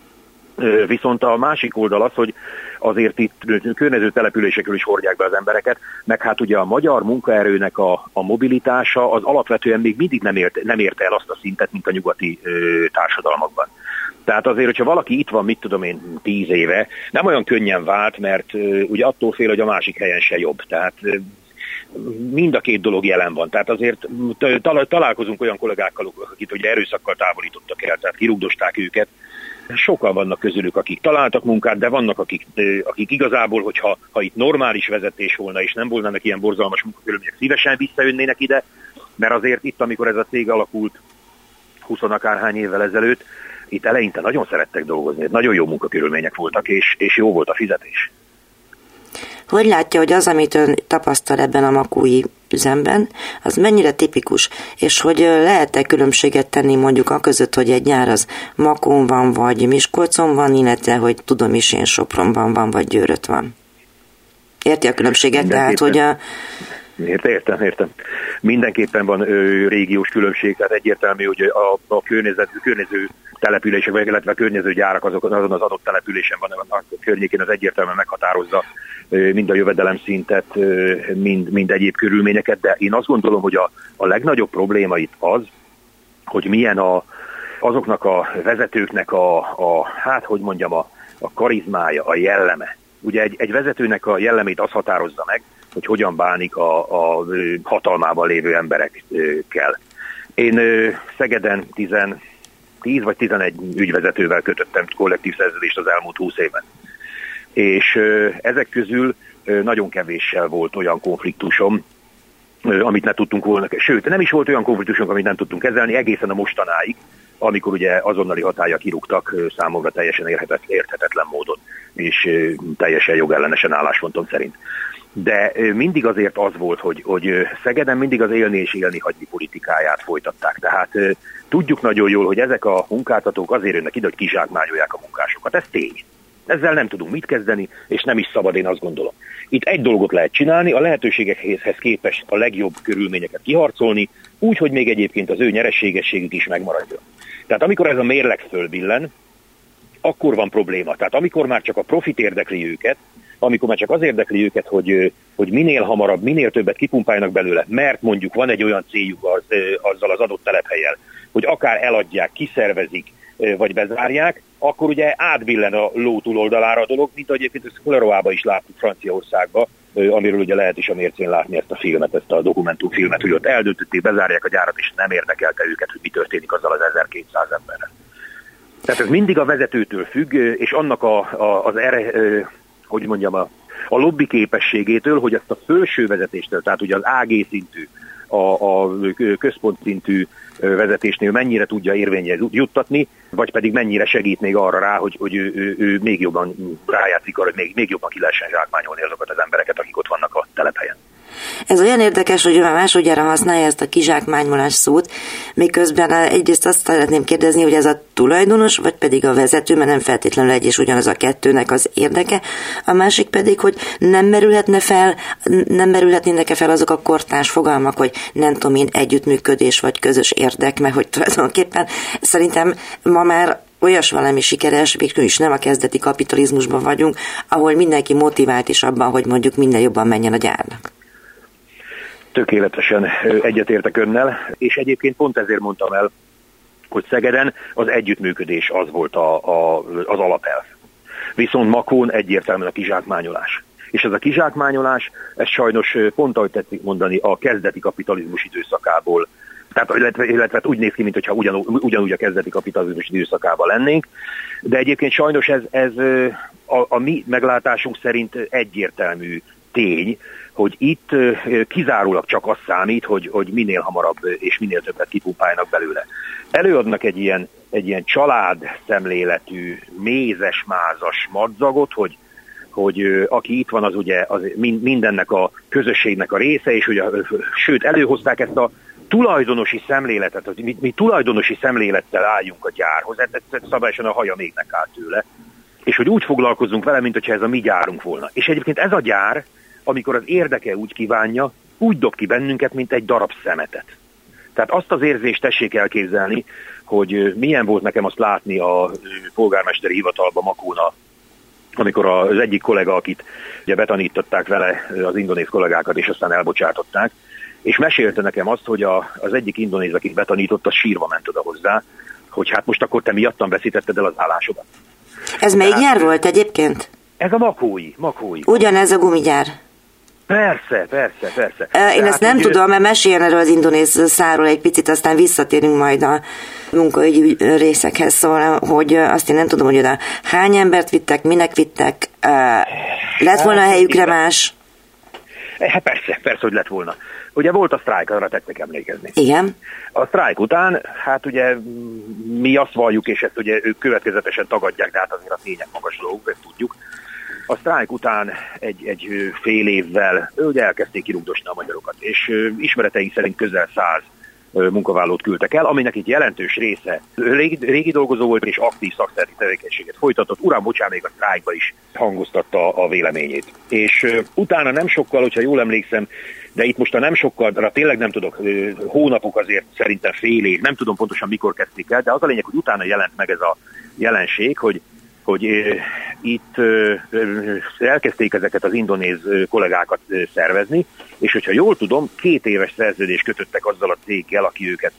Viszont a másik oldal az, hogy azért itt környező településekről is hordják be az embereket, meg hát ugye a magyar munkaerőnek a, a mobilitása az alapvetően még mindig nem, ért, nem érte el azt a szintet, mint a nyugati ö, társadalmakban. Tehát azért, hogyha valaki itt van, mit tudom én, tíz éve, nem olyan könnyen vált, mert ö, ugye attól fél, hogy a másik helyen se jobb. Tehát ö, mind a két dolog jelen van. Tehát azért találkozunk olyan kollégákkal, akik ugye erőszakkal távolítottak el, tehát kirugdosták őket. Sokan vannak közülük, akik találtak munkát, de vannak, akik, akik igazából, hogyha ha itt normális vezetés volna, és nem volnának ilyen borzalmas munkakörülmények, szívesen visszajönnének ide, mert azért itt, amikor ez a cég alakult 20 akárhány évvel ezelőtt, itt eleinte nagyon szerettek dolgozni, nagyon jó munkakörülmények voltak, és, és jó volt a fizetés. Hogy látja, hogy az, amit ön tapasztal ebben a makúi üzemben, az mennyire tipikus, és hogy lehet-e különbséget tenni mondjuk a között, hogy egy nyár az Makón van, vagy Miskolcon van, illetve hogy tudom is én Sopronban van, vagy Győrött van. Érti a különbséget? Tehát, hogy a... Értem, értem, értem. Mindenképpen van ö, régiós különbség, tehát egyértelmű, hogy a, a környezet, környező települések, vagy illetve a környező gyárak azok, azon az adott településen van, a környékén az egyértelműen meghatározza mind a jövedelem szintet, mind, mind egyéb körülményeket, de én azt gondolom, hogy a, a legnagyobb probléma itt az, hogy milyen a, azoknak a vezetőknek a, a hát hogy mondjam, a, a karizmája, a jelleme. Ugye egy, egy vezetőnek a jellemét az határozza meg, hogy hogyan bánik a, a hatalmában lévő emberekkel. Én Szegeden 10, 10 vagy 11 ügyvezetővel kötöttem kollektív szerződést az elmúlt 20 évben és ezek közül nagyon kevéssel volt olyan konfliktusom, amit ne tudtunk volna, sőt, nem is volt olyan konfliktusunk, amit nem tudtunk kezelni egészen a mostanáig, amikor ugye azonnali hatája kirúgtak számomra teljesen érthetetlen módon, és teljesen jogellenesen álláspontom szerint. de mindig azért az volt, hogy, hogy Szegeden mindig az élni és élni hagyni politikáját folytatták. Tehát tudjuk nagyon jól, hogy ezek a munkáltatók azért jönnek ide, hogy kizsákmányolják a munkásokat. Ez tény. Ezzel nem tudunk mit kezdeni, és nem is szabad, én azt gondolom. Itt egy dolgot lehet csinálni, a lehetőségekhez képest a legjobb körülményeket kiharcolni, úgy, hogy még egyébként az ő nyereségességük is megmaradjon. Tehát amikor ez a mérleg fölbillen, akkor van probléma. Tehát amikor már csak a profit érdekli őket, amikor már csak az érdekli őket, hogy, hogy minél hamarabb, minél többet kipumpáljanak belőle, mert mondjuk van egy olyan céljuk az, azzal az adott telephelyel, hogy akár eladják, kiszervezik, vagy bezárják, akkor ugye átbillen a ló túloldalára a dolog, mint ahogy egyébként ezt Koleroába is láttuk Franciaországba, amiről ugye lehet is a mércén látni ezt a filmet, ezt a dokumentumfilmet, hogy ott eldöntötték, bezárják a gyárat, és nem érdekelte őket, hogy mi történik azzal az 1200 emberrel. Tehát ez mindig a vezetőtől függ, és annak a, a, az erre, hogy mondjam, a, a lobby képességétől, hogy ezt a felső vezetéstől, tehát ugye az AG szintű, a, a központszintű vezetésnél mennyire tudja érvényhez juttatni, vagy pedig mennyire segít még arra rá, hogy, hogy ő, ő, ő még jobban rájátszik arra, hogy még, még jobban ki lehessen zsákmányolni azokat az embereket, akik ott vannak a telephelyen. Ez olyan érdekes, hogy már másodjára használja ezt a kizsákmánymolás szót, miközben egyrészt azt szeretném kérdezni, hogy ez a tulajdonos, vagy pedig a vezető, mert nem feltétlenül egy és ugyanaz a kettőnek az érdeke, a másik pedig, hogy nem merülhetne fel, nem merülhetnének -e fel azok a kortárs fogalmak, hogy nem tudom én, együttműködés vagy közös érdek, mert hogy tulajdonképpen szerintem ma már olyas valami sikeres, még is nem a kezdeti kapitalizmusban vagyunk, ahol mindenki motivált is abban, hogy mondjuk minden jobban menjen a gyárnak tökéletesen egyetértek önnel, és egyébként pont ezért mondtam el, hogy Szegeden az együttműködés az volt a, a, az alapelv. Viszont Makón egyértelműen a kizsákmányolás. És ez a kizsákmányolás, ez sajnos pont ahogy tetszik mondani, a kezdeti kapitalizmus időszakából tehát illetve, illetve úgy néz ki, mintha ugyanúgy, ugyanúgy a kezdeti kapitalizmus időszakában lennénk, de egyébként sajnos ez, ez a, a mi meglátásunk szerint egyértelmű tény, hogy itt kizárólag csak az számít, hogy, hogy minél hamarabb és minél többet kipumpáljanak belőle. Előadnak egy ilyen, egy ilyen család szemléletű, mézes-mázas madzagot, hogy, hogy aki itt van, az ugye az mindennek a közösségnek a része, és ugye, sőt, előhozták ezt a tulajdonosi szemléletet, hogy mi, mi tulajdonosi szemlélettel álljunk a gyárhoz, ez, ez, ez szabályosan a haja még áll tőle, és hogy úgy foglalkozunk vele, mint hogyha ez a mi gyárunk volna. És egyébként ez a gyár, amikor az érdeke úgy kívánja, úgy dob ki bennünket, mint egy darab szemetet. Tehát azt az érzést tessék elképzelni, hogy milyen volt nekem azt látni a polgármesteri hivatalban Makóna, amikor az egyik kollega, akit ugye betanították vele az indonéz kollégákat, és aztán elbocsátották, és mesélte nekem azt, hogy a, az egyik indonéz, akit betanított, az sírva ment oda hozzá, hogy hát most akkor te miattam veszítetted el az állásodat. Ez melyik gyár volt egyébként? Ez a makói, makói. Ugyanez a gumigyár. Persze, persze, persze. Én Tehát ezt nem tudom, mert meséljen erről az indonéz száról egy picit, aztán visszatérünk majd a munkaügyi részekhez, szóval, hogy azt én nem tudom, hogy oda hány embert vittek, minek vittek, lett volna a hát, helyükre más? Hát persze, persze, hogy lett volna. Ugye volt a sztrájk, arra tettek emlékezni. Igen. A sztrájk után, hát ugye mi azt valljuk, és ezt ugye ők következetesen tagadják, de hát azért a tények magas dolgok, ezt tudjuk, a sztrájk után egy, egy fél évvel ugye elkezdték kirúgdosni a magyarokat, és ismereteink szerint közel száz munkavállalót küldtek el, aminek egy jelentős része régi, régi dolgozó volt, és aktív szakszerti tevékenységet folytatott. Uram, bocsán, még a sztrájkba is hangoztatta a véleményét. És utána nem sokkal, hogyha jól emlékszem, de itt most a nem sokkal, de tényleg nem tudok, hónapok azért szerintem fél év, nem tudom pontosan mikor kezdték el, de az a lényeg, hogy utána jelent meg ez a jelenség, hogy hogy itt elkezdték ezeket az indonéz kollégákat szervezni, és hogyha jól tudom, két éves szerződést kötöttek azzal a céggel, aki őket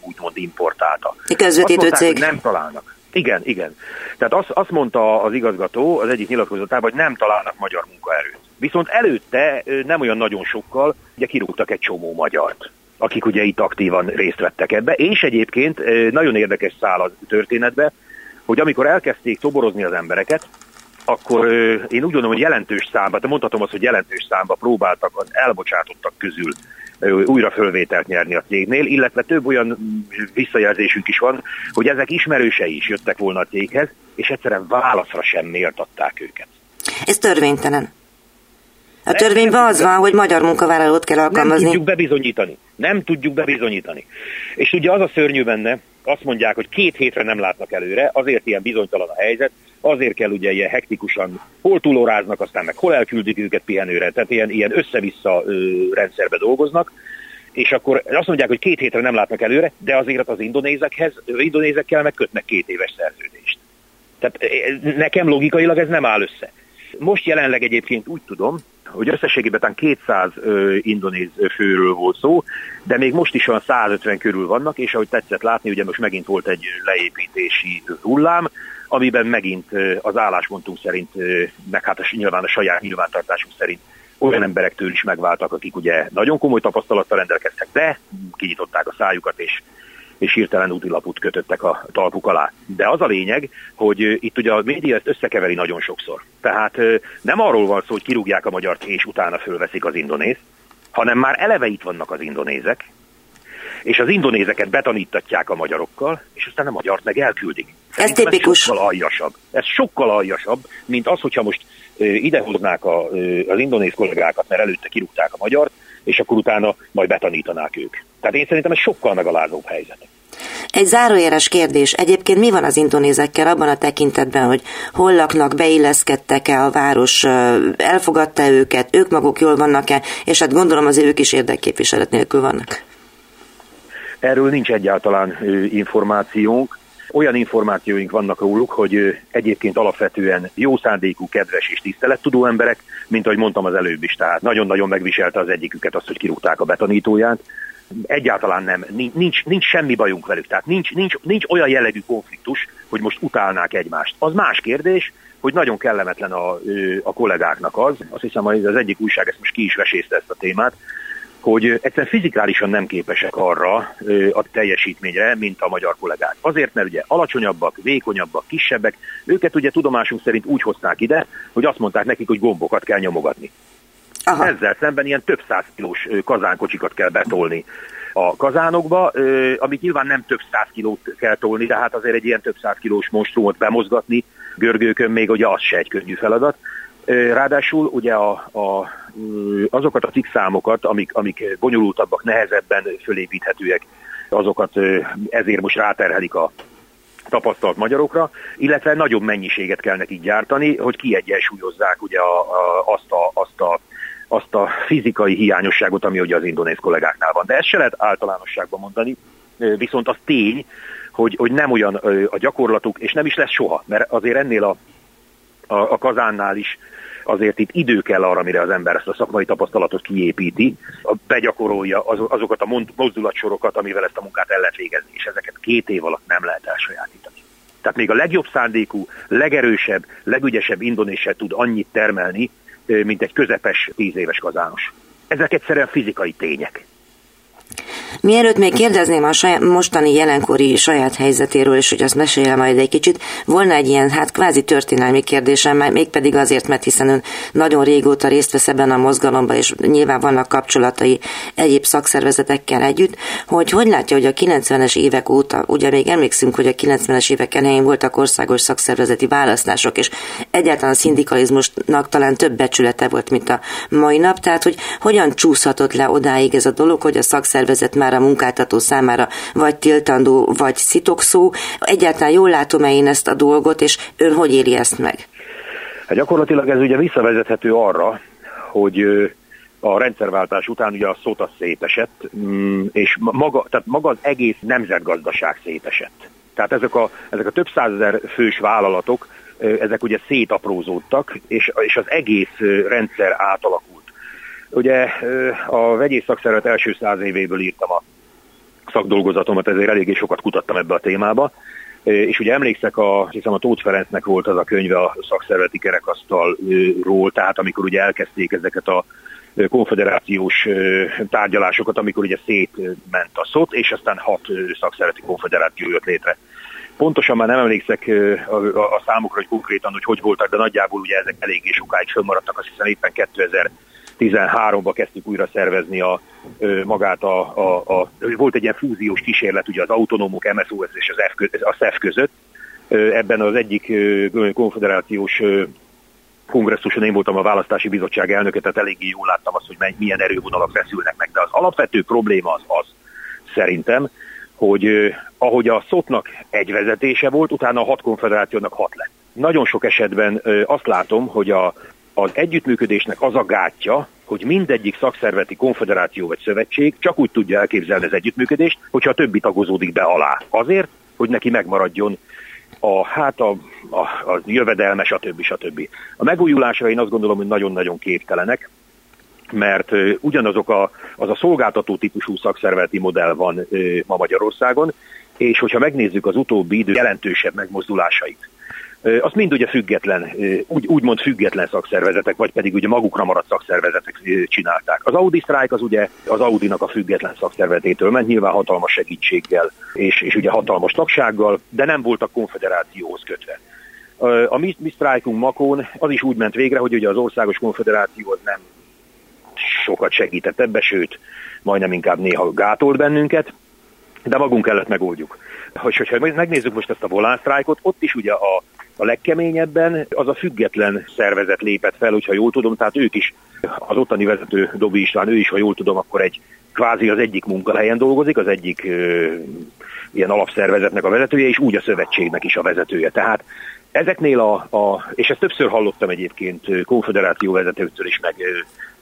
úgymond importálta. Közvetítő cég. Hogy nem találnak. Igen, igen. Tehát azt, azt mondta az igazgató az egyik nyilatkozatában, hogy nem találnak magyar munkaerőt. Viszont előtte nem olyan nagyon sokkal, ugye kirúgtak egy csomó magyart akik ugye itt aktívan részt vettek ebbe, és egyébként nagyon érdekes szál a történetbe, hogy amikor elkezdték toborozni az embereket, akkor én úgy gondolom, hogy jelentős számba, de mondhatom azt, hogy jelentős számba próbáltak az elbocsátottak közül újra fölvételt nyerni a cégnél, illetve több olyan visszajelzésünk is van, hogy ezek ismerősei is jöttek volna a céghez, és egyszerűen válaszra sem méltatták őket. Ez törvénytelen. A törvényben az van, hogy magyar munkavállalót kell alkalmazni. Nem tudjuk bebizonyítani. Nem tudjuk bebizonyítani. És ugye az a szörnyű benne, azt mondják, hogy két hétre nem látnak előre, azért ilyen bizonytalan a helyzet, azért kell ugye ilyen hektikusan, hol túlóráznak, aztán meg hol elküldik őket pihenőre, tehát ilyen, ilyen össze-vissza ö, rendszerbe dolgoznak, és akkor azt mondják, hogy két hétre nem látnak előre, de azért az indonézekhez, indonézekkel meg kötnek két éves szerződést. Tehát nekem logikailag ez nem áll össze. Most jelenleg egyébként úgy tudom, hogy összességében talán 200 ö, indonéz főről volt szó, de még most is olyan 150 körül vannak, és ahogy tetszett látni, ugye most megint volt egy leépítési hullám, amiben megint az álláspontunk szerint, meg hát nyilván a saját nyilvántartásunk szerint olyan emberektől is megváltak, akik ugye nagyon komoly tapasztalattal rendelkeztek, de kinyitották a szájukat, és és hirtelen útilaput kötöttek a talpuk alá. De az a lényeg, hogy itt ugye a média ezt összekeveri nagyon sokszor. Tehát nem arról van szó, hogy kirúgják a magyart, és utána fölveszik az indonéz, hanem már eleve itt vannak az indonézek, és az indonézeket betanítatják a magyarokkal, és aztán a magyart meg elküldik. Ez tipikus. Ez sokkal aljasabb. Ez sokkal aljasabb, mint az, hogyha most idehoznák a, az indonéz kollégákat, mert előtte kirúgták a magyart, és akkor utána majd betanítanák ők. Tehát én szerintem ez sokkal megalázóbb helyzet. Egy zárójeles kérdés. Egyébként mi van az indonézekkel abban a tekintetben, hogy hol laknak, beilleszkedtek-e a város, elfogadta őket, ők maguk jól vannak-e, és hát gondolom az ők is érdekképviselet nélkül vannak. Erről nincs egyáltalán információnk. Olyan információink vannak róluk, hogy egyébként alapvetően jó szándékú, kedves és tisztelettudó emberek, mint ahogy mondtam az előbb is, tehát nagyon-nagyon megviselte az egyiküket azt, hogy kirúgták a betanítóját. Egyáltalán nem, nincs, nincs semmi bajunk velük, tehát nincs, nincs, nincs olyan jellegű konfliktus, hogy most utálnák egymást. Az más kérdés, hogy nagyon kellemetlen a, a kollégáknak az, azt hiszem, az egyik újság ezt most ki is vesészte ezt a témát, hogy egyszerűen fizikálisan nem képesek arra a teljesítményre, mint a magyar kollégák. Azért, mert ugye alacsonyabbak, vékonyabbak, kisebbek, őket ugye tudomásunk szerint úgy hozták ide, hogy azt mondták nekik, hogy gombokat kell nyomogatni. Aha. Ezzel szemben ilyen több száz kilós kazánkocsikat kell betolni a kazánokba, amit nyilván nem több száz kilót kell tolni, de hát azért egy ilyen több száz kilós monstrumot bemozgatni görgőkön még ugye az se egy könnyű feladat. Ráadásul ugye a, a, azokat a cikkszámokat, amik, amik bonyolultabbak, nehezebben fölépíthetőek, azokat ezért most ráterhelik a tapasztalt magyarokra, illetve nagyobb mennyiséget kell nekik gyártani, hogy kiegyensúlyozzák ugye a, a, azt, a, azt, a, azt a fizikai hiányosságot, ami ugye az indonéz kollégáknál van. De ezt se lehet általánosságban mondani, viszont az tény, hogy, hogy nem olyan a gyakorlatuk, és nem is lesz soha, mert azért ennél a, a, a kazánnál is azért itt idő kell arra, mire az ember ezt a szakmai tapasztalatot kiépíti, begyakorolja az, azokat a mozdulatsorokat, amivel ezt a munkát el lehet végezni, és ezeket két év alatt nem lehet elsajátítani. Tehát még a legjobb szándékú, legerősebb, legügyesebb indonésia tud annyit termelni, mint egy közepes tíz éves kazános. Ezek egyszerűen fizikai tények. Mielőtt még kérdezném a saját, mostani jelenkori saját helyzetéről, és hogy azt mesélje majd egy kicsit, volna egy ilyen, hát kvázi történelmi kérdésem, mégpedig azért, mert hiszen ön nagyon régóta részt vesz ebben a mozgalomban, és nyilván vannak kapcsolatai egyéb szakszervezetekkel együtt, hogy hogy látja, hogy a 90-es évek óta, ugye még emlékszünk, hogy a 90-es évek elején voltak országos szakszervezeti választások, és egyáltalán a szindikalizmusnak talán több becsülete volt, mint a mai nap, tehát hogy hogyan csúszhatott le odáig ez a dolog, hogy a szakszervezet már a munkáltató számára vagy tiltandó, vagy szitokszó. Egyáltalán jól látom-e én ezt a dolgot, és ön hogy éri ezt meg? Hát gyakorlatilag ez ugye visszavezethető arra, hogy a rendszerváltás után ugye a szóta szétesett, mm, és maga, tehát maga az egész nemzetgazdaság szétesett. Tehát ezek a, ezek a több százezer fős vállalatok, ezek ugye szétaprózódtak, és, és az egész rendszer átalakult. Ugye a vegyész szakszervezet első száz évéből írtam a szakdolgozatomat, ezért eléggé sokat kutattam ebbe a témába. És ugye emlékszek, a, hiszem a Tóth Ferencnek volt az a könyve a szakszervezeti kerekasztalról, tehát amikor ugye elkezdték ezeket a konfederációs tárgyalásokat, amikor ugye szétment a szot, és aztán hat szakszervezeti konfederáció jött létre. Pontosan már nem emlékszek a, a, a számokra, hogy konkrétan, hogy hogy voltak, de nagyjából ugye ezek eléggé sokáig fönnmaradtak, azt hiszem éppen 2000 13-ba kezdtük újra szervezni a, magát a, a, a, volt egy ilyen fúziós kísérlet ugye az autonómok MSOS és az F, a SZEF között. Ebben az egyik konfederációs kongresszuson én voltam a választási bizottság elnöke, tehát eléggé jól láttam azt, hogy milyen erővonalak feszülnek meg. De az alapvető probléma az az, szerintem, hogy ahogy a szotnak egy vezetése volt, utána a hat konfederációnak hat lett. Nagyon sok esetben azt látom, hogy a, az együttműködésnek az a gátja, hogy mindegyik szakszerveti konfederáció vagy szövetség csak úgy tudja elképzelni az együttműködést, hogyha a többi tagozódik be alá. Azért, hogy neki megmaradjon a, hát a, a, a jövedelme, stb. stb. A megújulásra én azt gondolom, hogy nagyon-nagyon képtelenek, mert ugyanazok a, az a szolgáltató típusú szakszervezeti modell van ma Magyarországon, és hogyha megnézzük az utóbbi idő jelentősebb megmozdulásait, azt mind ugye független, úgy, úgymond független szakszervezetek, vagy pedig ugye magukra maradt szakszervezetek csinálták. Az Audi Strike az ugye az Audinak a független szakszervezetétől ment, nyilván hatalmas segítséggel, és, és ugye hatalmas tagsággal, de nem voltak konfederációhoz kötve. A mi, mi sztrájkunk Makón az is úgy ment végre, hogy ugye az országos konfederáció az nem sokat segített ebbe, sőt, majdnem inkább néha gátolt bennünket, de magunk kellett megoldjuk. Hogy, hogyha megnézzük most ezt a volánsztrájkot, ott is ugye a a legkeményebben az a független szervezet lépett fel, hogyha jól tudom, tehát ők is, az ottani vezető Dobi István, ő is, ha jól tudom, akkor egy kvázi az egyik munkahelyen dolgozik, az egyik ö, ilyen alapszervezetnek a vezetője, és úgy a szövetségnek is a vezetője. Tehát ezeknél a, a és ezt többször hallottam egyébként konfederáció vezetőktől is, meg,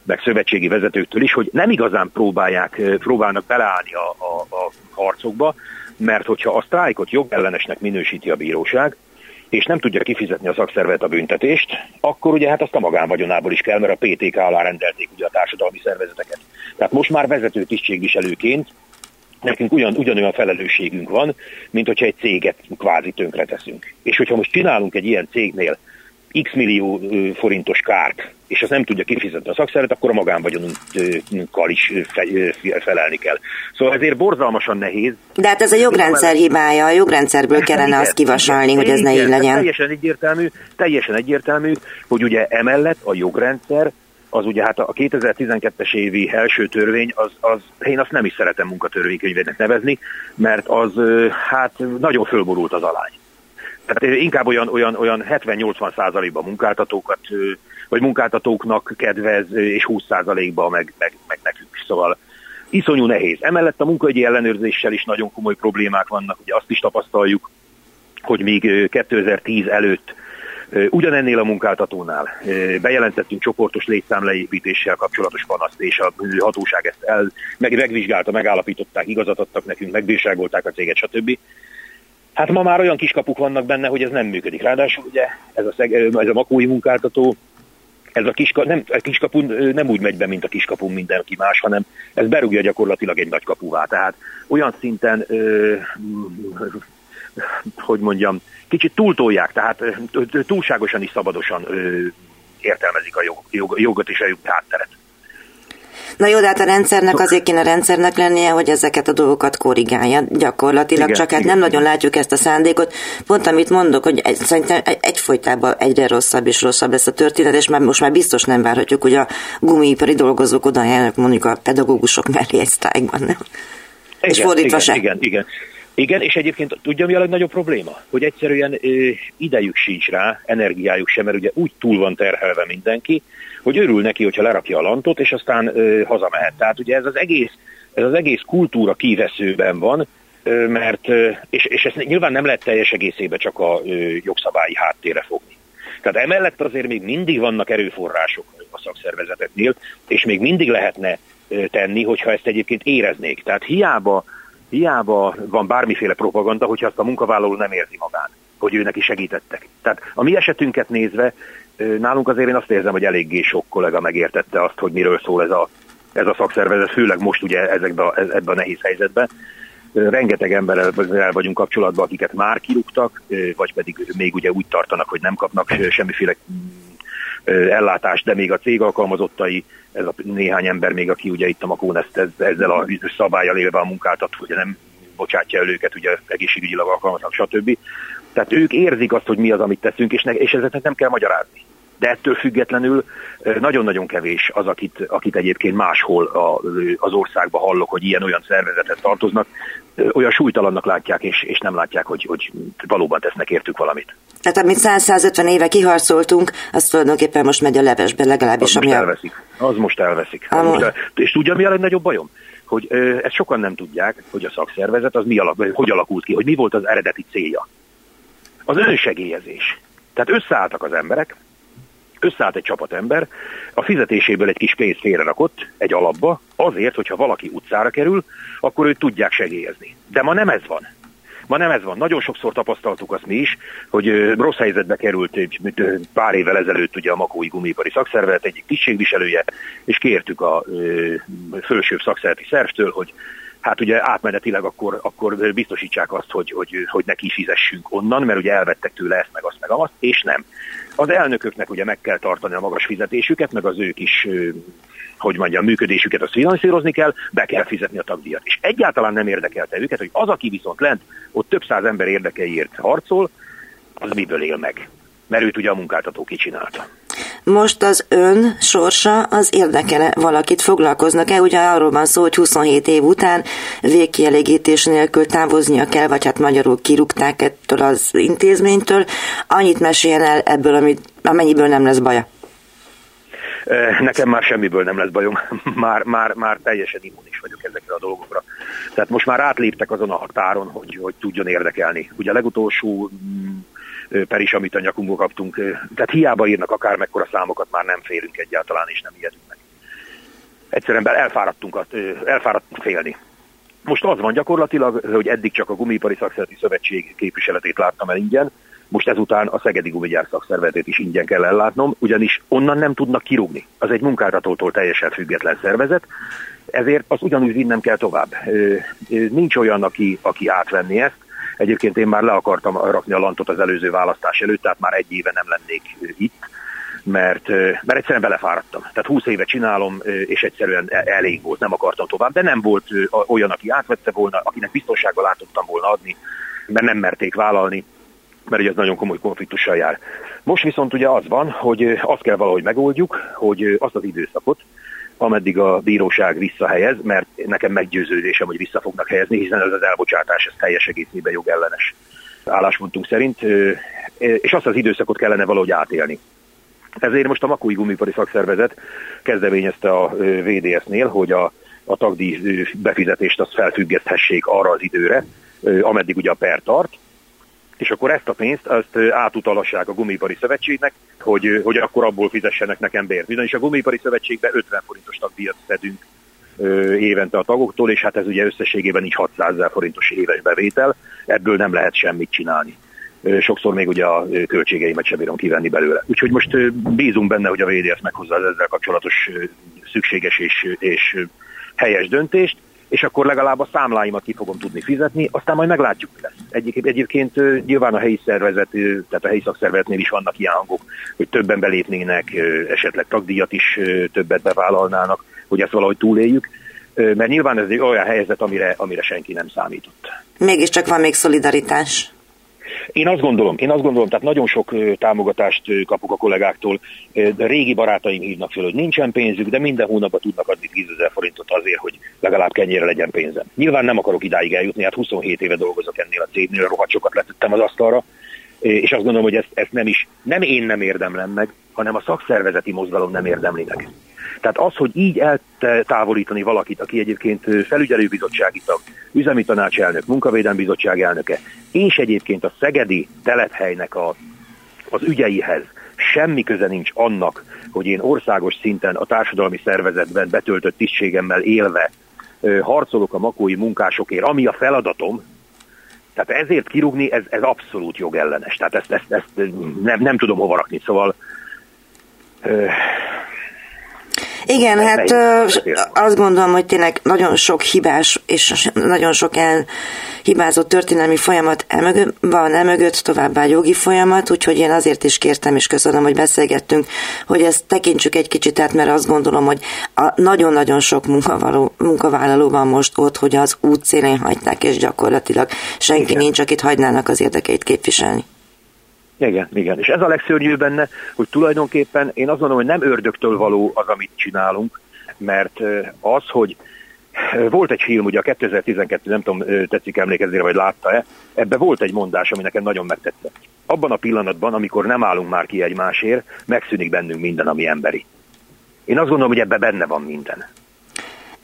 meg szövetségi vezetőktől is, hogy nem igazán próbálják, próbálnak beleállni a, a, a harcokba, mert hogyha a sztrájkot jogellenesnek minősíti a bíróság, és nem tudja kifizetni a szakszervezet a büntetést, akkor ugye hát azt a magánvagyonából is kell, mert a PTK alá rendelték ugye a társadalmi szervezeteket. Tehát most már vezető tisztségviselőként nekünk ugyan, ugyanolyan felelősségünk van, mint hogyha egy céget kvázi tönkre teszünk. És hogyha most csinálunk egy ilyen cégnél x millió forintos kárt, és azt nem tudja kifizetni a szakszervezet, akkor a magánvagyonunkkal is felelni kell. Szóval ezért borzalmasan nehéz. De hát ez a jogrendszer hibája, a jogrendszerből kellene azt kivasalni, hogy ez ne így legyen. Teljesen egyértelmű, teljesen egyértelmű, hogy ugye emellett a jogrendszer az ugye hát a 2012-es évi első törvény, az, az, én azt nem is szeretem munkatörvénykönyvének nevezni, mert az hát nagyon fölborult az alány. Tehát inkább olyan, olyan, olyan 70-80 százalékban munkáltatókat, vagy munkáltatóknak kedvez, és 20 százalékban meg, meg, meg nekünk. Szóval iszonyú nehéz. Emellett a munkaügyi ellenőrzéssel is nagyon komoly problémák vannak. Ugye azt is tapasztaljuk, hogy még 2010 előtt Ugyanennél a munkáltatónál bejelentettünk csoportos létszámleépítéssel kapcsolatos panaszt, és a hatóság ezt el, meg, megvizsgálta, megállapították, igazat adtak nekünk, megbírságolták a céget, stb. Hát ma már olyan kiskapuk vannak benne, hogy ez nem működik. Ráadásul ugye ez a, szeg, ez a makói munkáltató, ez a, kiska, nem, a kiskapun nem úgy megy be, mint a kiskapun mindenki más, hanem ez berúgja gyakorlatilag egy nagy kapuvá. Tehát olyan szinten, ö, hogy mondjam, kicsit túltolják, tehát túlságosan is szabadosan ö, értelmezik a jog, jog, jogot és a jog hátteret. Na jó, de hát a rendszernek azért kéne rendszernek lennie, hogy ezeket a dolgokat korrigálja gyakorlatilag, igen, csak hát igen. nem nagyon látjuk ezt a szándékot. Pont amit mondok, hogy egy, szerintem egyfolytában egyre rosszabb és rosszabb lesz a történet, és már most már biztos nem várhatjuk, hogy a gumiipari dolgozók oda járnak mondjuk a pedagógusok mellé egy sztrájkban, nem? Igen, és fordítva igen, se. Igen, igen. Igen, és egyébként tudja, mi a legnagyobb probléma? Hogy egyszerűen ö, idejük sincs rá, energiájuk sem, mert ugye úgy túl van terhelve mindenki, hogy örül neki, hogyha lerakja a lantot, és aztán ö, hazamehet. Tehát ugye ez az egész, ez az egész kultúra kíveszőben van, ö, mert, ö, és, és ezt nyilván nem lehet teljes egészébe csak a ö, jogszabályi háttérre fogni. Tehát emellett azért még mindig vannak erőforrások a szakszervezeteknél, és még mindig lehetne tenni, hogyha ezt egyébként éreznék. Tehát hiába, hiába van bármiféle propaganda, hogyha azt a munkavállaló nem érzi magán, hogy ő neki segítettek. Tehát a mi esetünket nézve Nálunk azért én azt érzem, hogy eléggé sok kollega megértette azt, hogy miről szól ez a, ez a szakszervezet, főleg most ugye ezekbe, ebben a nehéz helyzetben. Rengeteg emberrel vagyunk kapcsolatban, akiket már kirúgtak, vagy pedig még ugye úgy tartanak, hogy nem kapnak semmiféle ellátást, de még a cég alkalmazottai, ez a néhány ember még, aki ugye itt a Makón ezt, ezzel a szabályjal élve a munkáltató, hogy nem bocsátja el őket, ugye egészségügyileg alkalmaznak, stb. Tehát ők érzik azt, hogy mi az, amit teszünk, és, ne, és ezeket nem kell magyarázni. De ettől függetlenül nagyon-nagyon kevés az, akit, akit egyébként máshol a, az országban hallok, hogy ilyen-olyan szervezethez tartoznak, olyan súlytalannak látják, és, és nem látják, hogy, hogy valóban tesznek értük valamit. Tehát amit 100-150 éve kiharcoltunk, az tulajdonképpen most megy a levesbe legalábbis. Az most elveszik. Az most elveszik. Az most el... És tudja, mi a legnagyobb bajom? Hogy ö, ezt sokan nem tudják, hogy a szakszervezet az mi alak, hogy alakult ki, hogy mi volt az eredeti célja. Az önsegélyezés. Tehát összeálltak az emberek, összeállt egy csapat ember, a fizetéséből egy kis pénzt félrerakott egy alapba, azért, hogyha valaki utcára kerül, akkor őt tudják segélyezni. De ma nem ez van. Ma nem ez van. Nagyon sokszor tapasztaltuk azt mi is, hogy rossz helyzetbe került pár évvel ezelőtt ugye a Makói Gumipari Szakszervezet egyik tisztségviselője, és kértük a felsőbb szakszereti szervtől, hogy hát ugye átmenetileg akkor, akkor biztosítsák azt, hogy, hogy, hogy neki fizessünk onnan, mert ugye elvettek tőle ezt, meg azt, meg azt, és nem. Az elnököknek ugye meg kell tartani a magas fizetésüket, meg az ők is hogy mondjam, működésüket azt finanszírozni kell, be kell fizetni a tagdíjat. És egyáltalán nem érdekelte őket, hogy az, aki viszont lent, ott több száz ember érdekeiért harcol, az miből él meg. Mert őt ugye a munkáltató kicsinálta. Most az ön sorsa az érdekele valakit foglalkoznak-e? Ugye arról van szó, hogy 27 év után végkielégítés nélkül távoznia kell, vagy hát magyarul kirúgták ettől az intézménytől. Annyit meséljen el ebből, amit, amennyiből nem lesz baja. Nekem már semmiből nem lesz bajom, már, már, már teljesen immunis vagyok ezekre a dolgokra. Tehát most már átléptek azon a határon, hogy, hogy tudjon érdekelni. Ugye a legutolsó mm, per amit a nyakunkból kaptunk, tehát hiába írnak akár mekkora számokat, már nem félünk egyáltalán, és nem ijedünk meg. Egyszerűen elfáradtunk, elfáradtunk félni. Most az van gyakorlatilag, hogy eddig csak a Gumipari Szakszereti Szövetség képviseletét láttam el ingyen, most ezután a Szegedi Gumigyár szakszervezetét is ingyen kell ellátnom, ugyanis onnan nem tudnak kirúgni. Az egy munkáltatótól teljesen független szervezet, ezért az ugyanúgy vinnem kell tovább. Nincs olyan, aki, aki átvenni ezt. Egyébként én már le akartam rakni a lantot az előző választás előtt, tehát már egy éve nem lennék itt, mert, mert egyszerűen belefáradtam. Tehát 20 éve csinálom, és egyszerűen e, elég volt, nem akartam tovább, de nem volt olyan, aki átvette volna, akinek biztonsággal látottam volna adni, mert nem merték vállalni mert ugye ez nagyon komoly konfliktussal jár. Most viszont ugye az van, hogy azt kell valahogy megoldjuk, hogy azt az időszakot, ameddig a bíróság visszahelyez, mert nekem meggyőződésem, hogy vissza fognak helyezni, hiszen ez az elbocsátás, ez teljes egészében jogellenes álláspontunk szerint, és azt az időszakot kellene valahogy átélni. Ezért most a Makói Gumipari Szakszervezet kezdeményezte a VDS-nél, hogy a, a tagdíj befizetést azt felfüggeszthessék arra az időre, ameddig ugye a per tart, és akkor ezt a pénzt azt átutalassák a Gumipari Szövetségnek, hogy, hogy akkor abból fizessenek nekem bért. Ugyanis a Gumipari Szövetségbe 50 forintos tagdíjat szedünk évente a tagoktól, és hát ez ugye összességében így 600 ezer forintos éves bevétel, ebből nem lehet semmit csinálni. Sokszor még ugye a költségeimet sem bírom kivenni belőle. Úgyhogy most bízunk benne, hogy a VDS meghozza az ezzel kapcsolatos szükséges és, és helyes döntést, és akkor legalább a számláimat ki fogom tudni fizetni, aztán majd meglátjuk, mi lesz. Egyébként, egyébként nyilván a helyi szervezet, tehát a helyi szakszervezetnél is vannak ilyen hangok, hogy többen belépnének, esetleg tagdíjat is többet bevállalnának, hogy ezt valahogy túléljük, mert nyilván ez egy olyan helyzet, amire, amire senki nem számított. Mégiscsak van még szolidaritás. Én azt gondolom, én azt gondolom, tehát nagyon sok támogatást kapok a kollégáktól, de régi barátaim hívnak fel, hogy nincsen pénzük, de minden hónapban tudnak adni 10 ezer forintot azért, hogy legalább kenyére legyen pénzem. Nyilván nem akarok idáig eljutni, hát 27 éve dolgozok ennél a cégnél, rohadt sokat letettem az asztalra, és azt gondolom, hogy ezt, ezt nem is, nem én nem érdemlem meg, hanem a szakszervezeti mozgalom nem érdemli meg. Tehát az, hogy így eltávolítani valakit, aki egyébként felügyelőbizottsági tag, üzemi tanácselnök, munkavédelmi bizottság elnöke, és egyébként a szegedi telephelynek a, az ügyeihez semmi köze nincs annak, hogy én országos szinten a társadalmi szervezetben betöltött tisztségemmel élve harcolok a makói munkásokért, ami a feladatom, tehát ezért kirúgni, ez, ez abszolút jogellenes. Tehát ezt, ezt, ezt nem, nem tudom hova rakni. Szóval igen, hát azt gondolom, hogy tényleg nagyon sok hibás és nagyon sok hibázott történelmi folyamat emögött, van emögött, továbbá jogi folyamat, úgyhogy én azért is kértem, és köszönöm, hogy beszélgettünk, hogy ezt tekintsük egy kicsit át, mert azt gondolom, hogy a nagyon-nagyon sok munkavaló, munkavállaló van most ott, hogy az útszélén hagyták, és gyakorlatilag senki Igen. nincs, akit hagynának az érdekeit képviselni. Igen, igen. És ez a legszörnyűbb benne, hogy tulajdonképpen én azt mondom, hogy nem ördögtől való az, amit csinálunk, mert az, hogy volt egy film, ugye a 2012, nem tudom, tetszik emlékezni, vagy látta-e, ebbe volt egy mondás, ami nekem nagyon megtetszett. abban a pillanatban, amikor nem állunk már ki egymásért, megszűnik bennünk minden, ami emberi. Én azt gondolom, hogy ebbe benne van minden.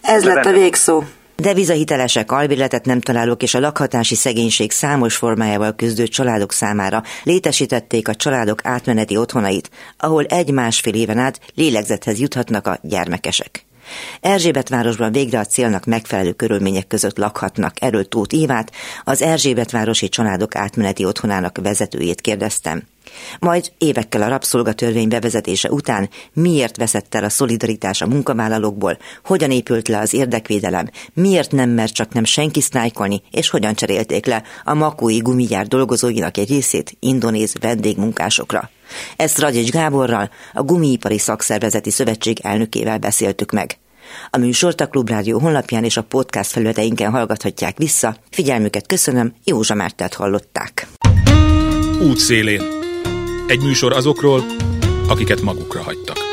Ez lett a végszó. Devizahitelesek, albérletet nem találók és a lakhatási szegénység számos formájával küzdő családok számára létesítették a családok átmeneti otthonait, ahol egy-másfél éven át lélegzethez juthatnak a gyermekesek. Erzsébetvárosban végre a célnak megfelelő körülmények között lakhatnak. Erről Tóth Ívát, az Erzsébetvárosi Családok Átmeneti Otthonának vezetőjét kérdeztem. Majd évekkel a rabszolgatörvény bevezetése után miért veszett el a szolidaritás a munkavállalókból, hogyan épült le az érdekvédelem, miért nem mer csak nem senki sztrájkolni, és hogyan cserélték le a makói gumigyár dolgozóinak egy részét indonéz vendégmunkásokra. Ezt Radics Gáborral, a Gumiipari Szakszervezeti Szövetség elnökével beszéltük meg. A műsort a Klubrádió honlapján és a podcast felületeinken hallgathatják vissza. Figyelmüket köszönöm, Józsa Mártát hallották. Útszélén. Egy műsor azokról, akiket magukra hagytak.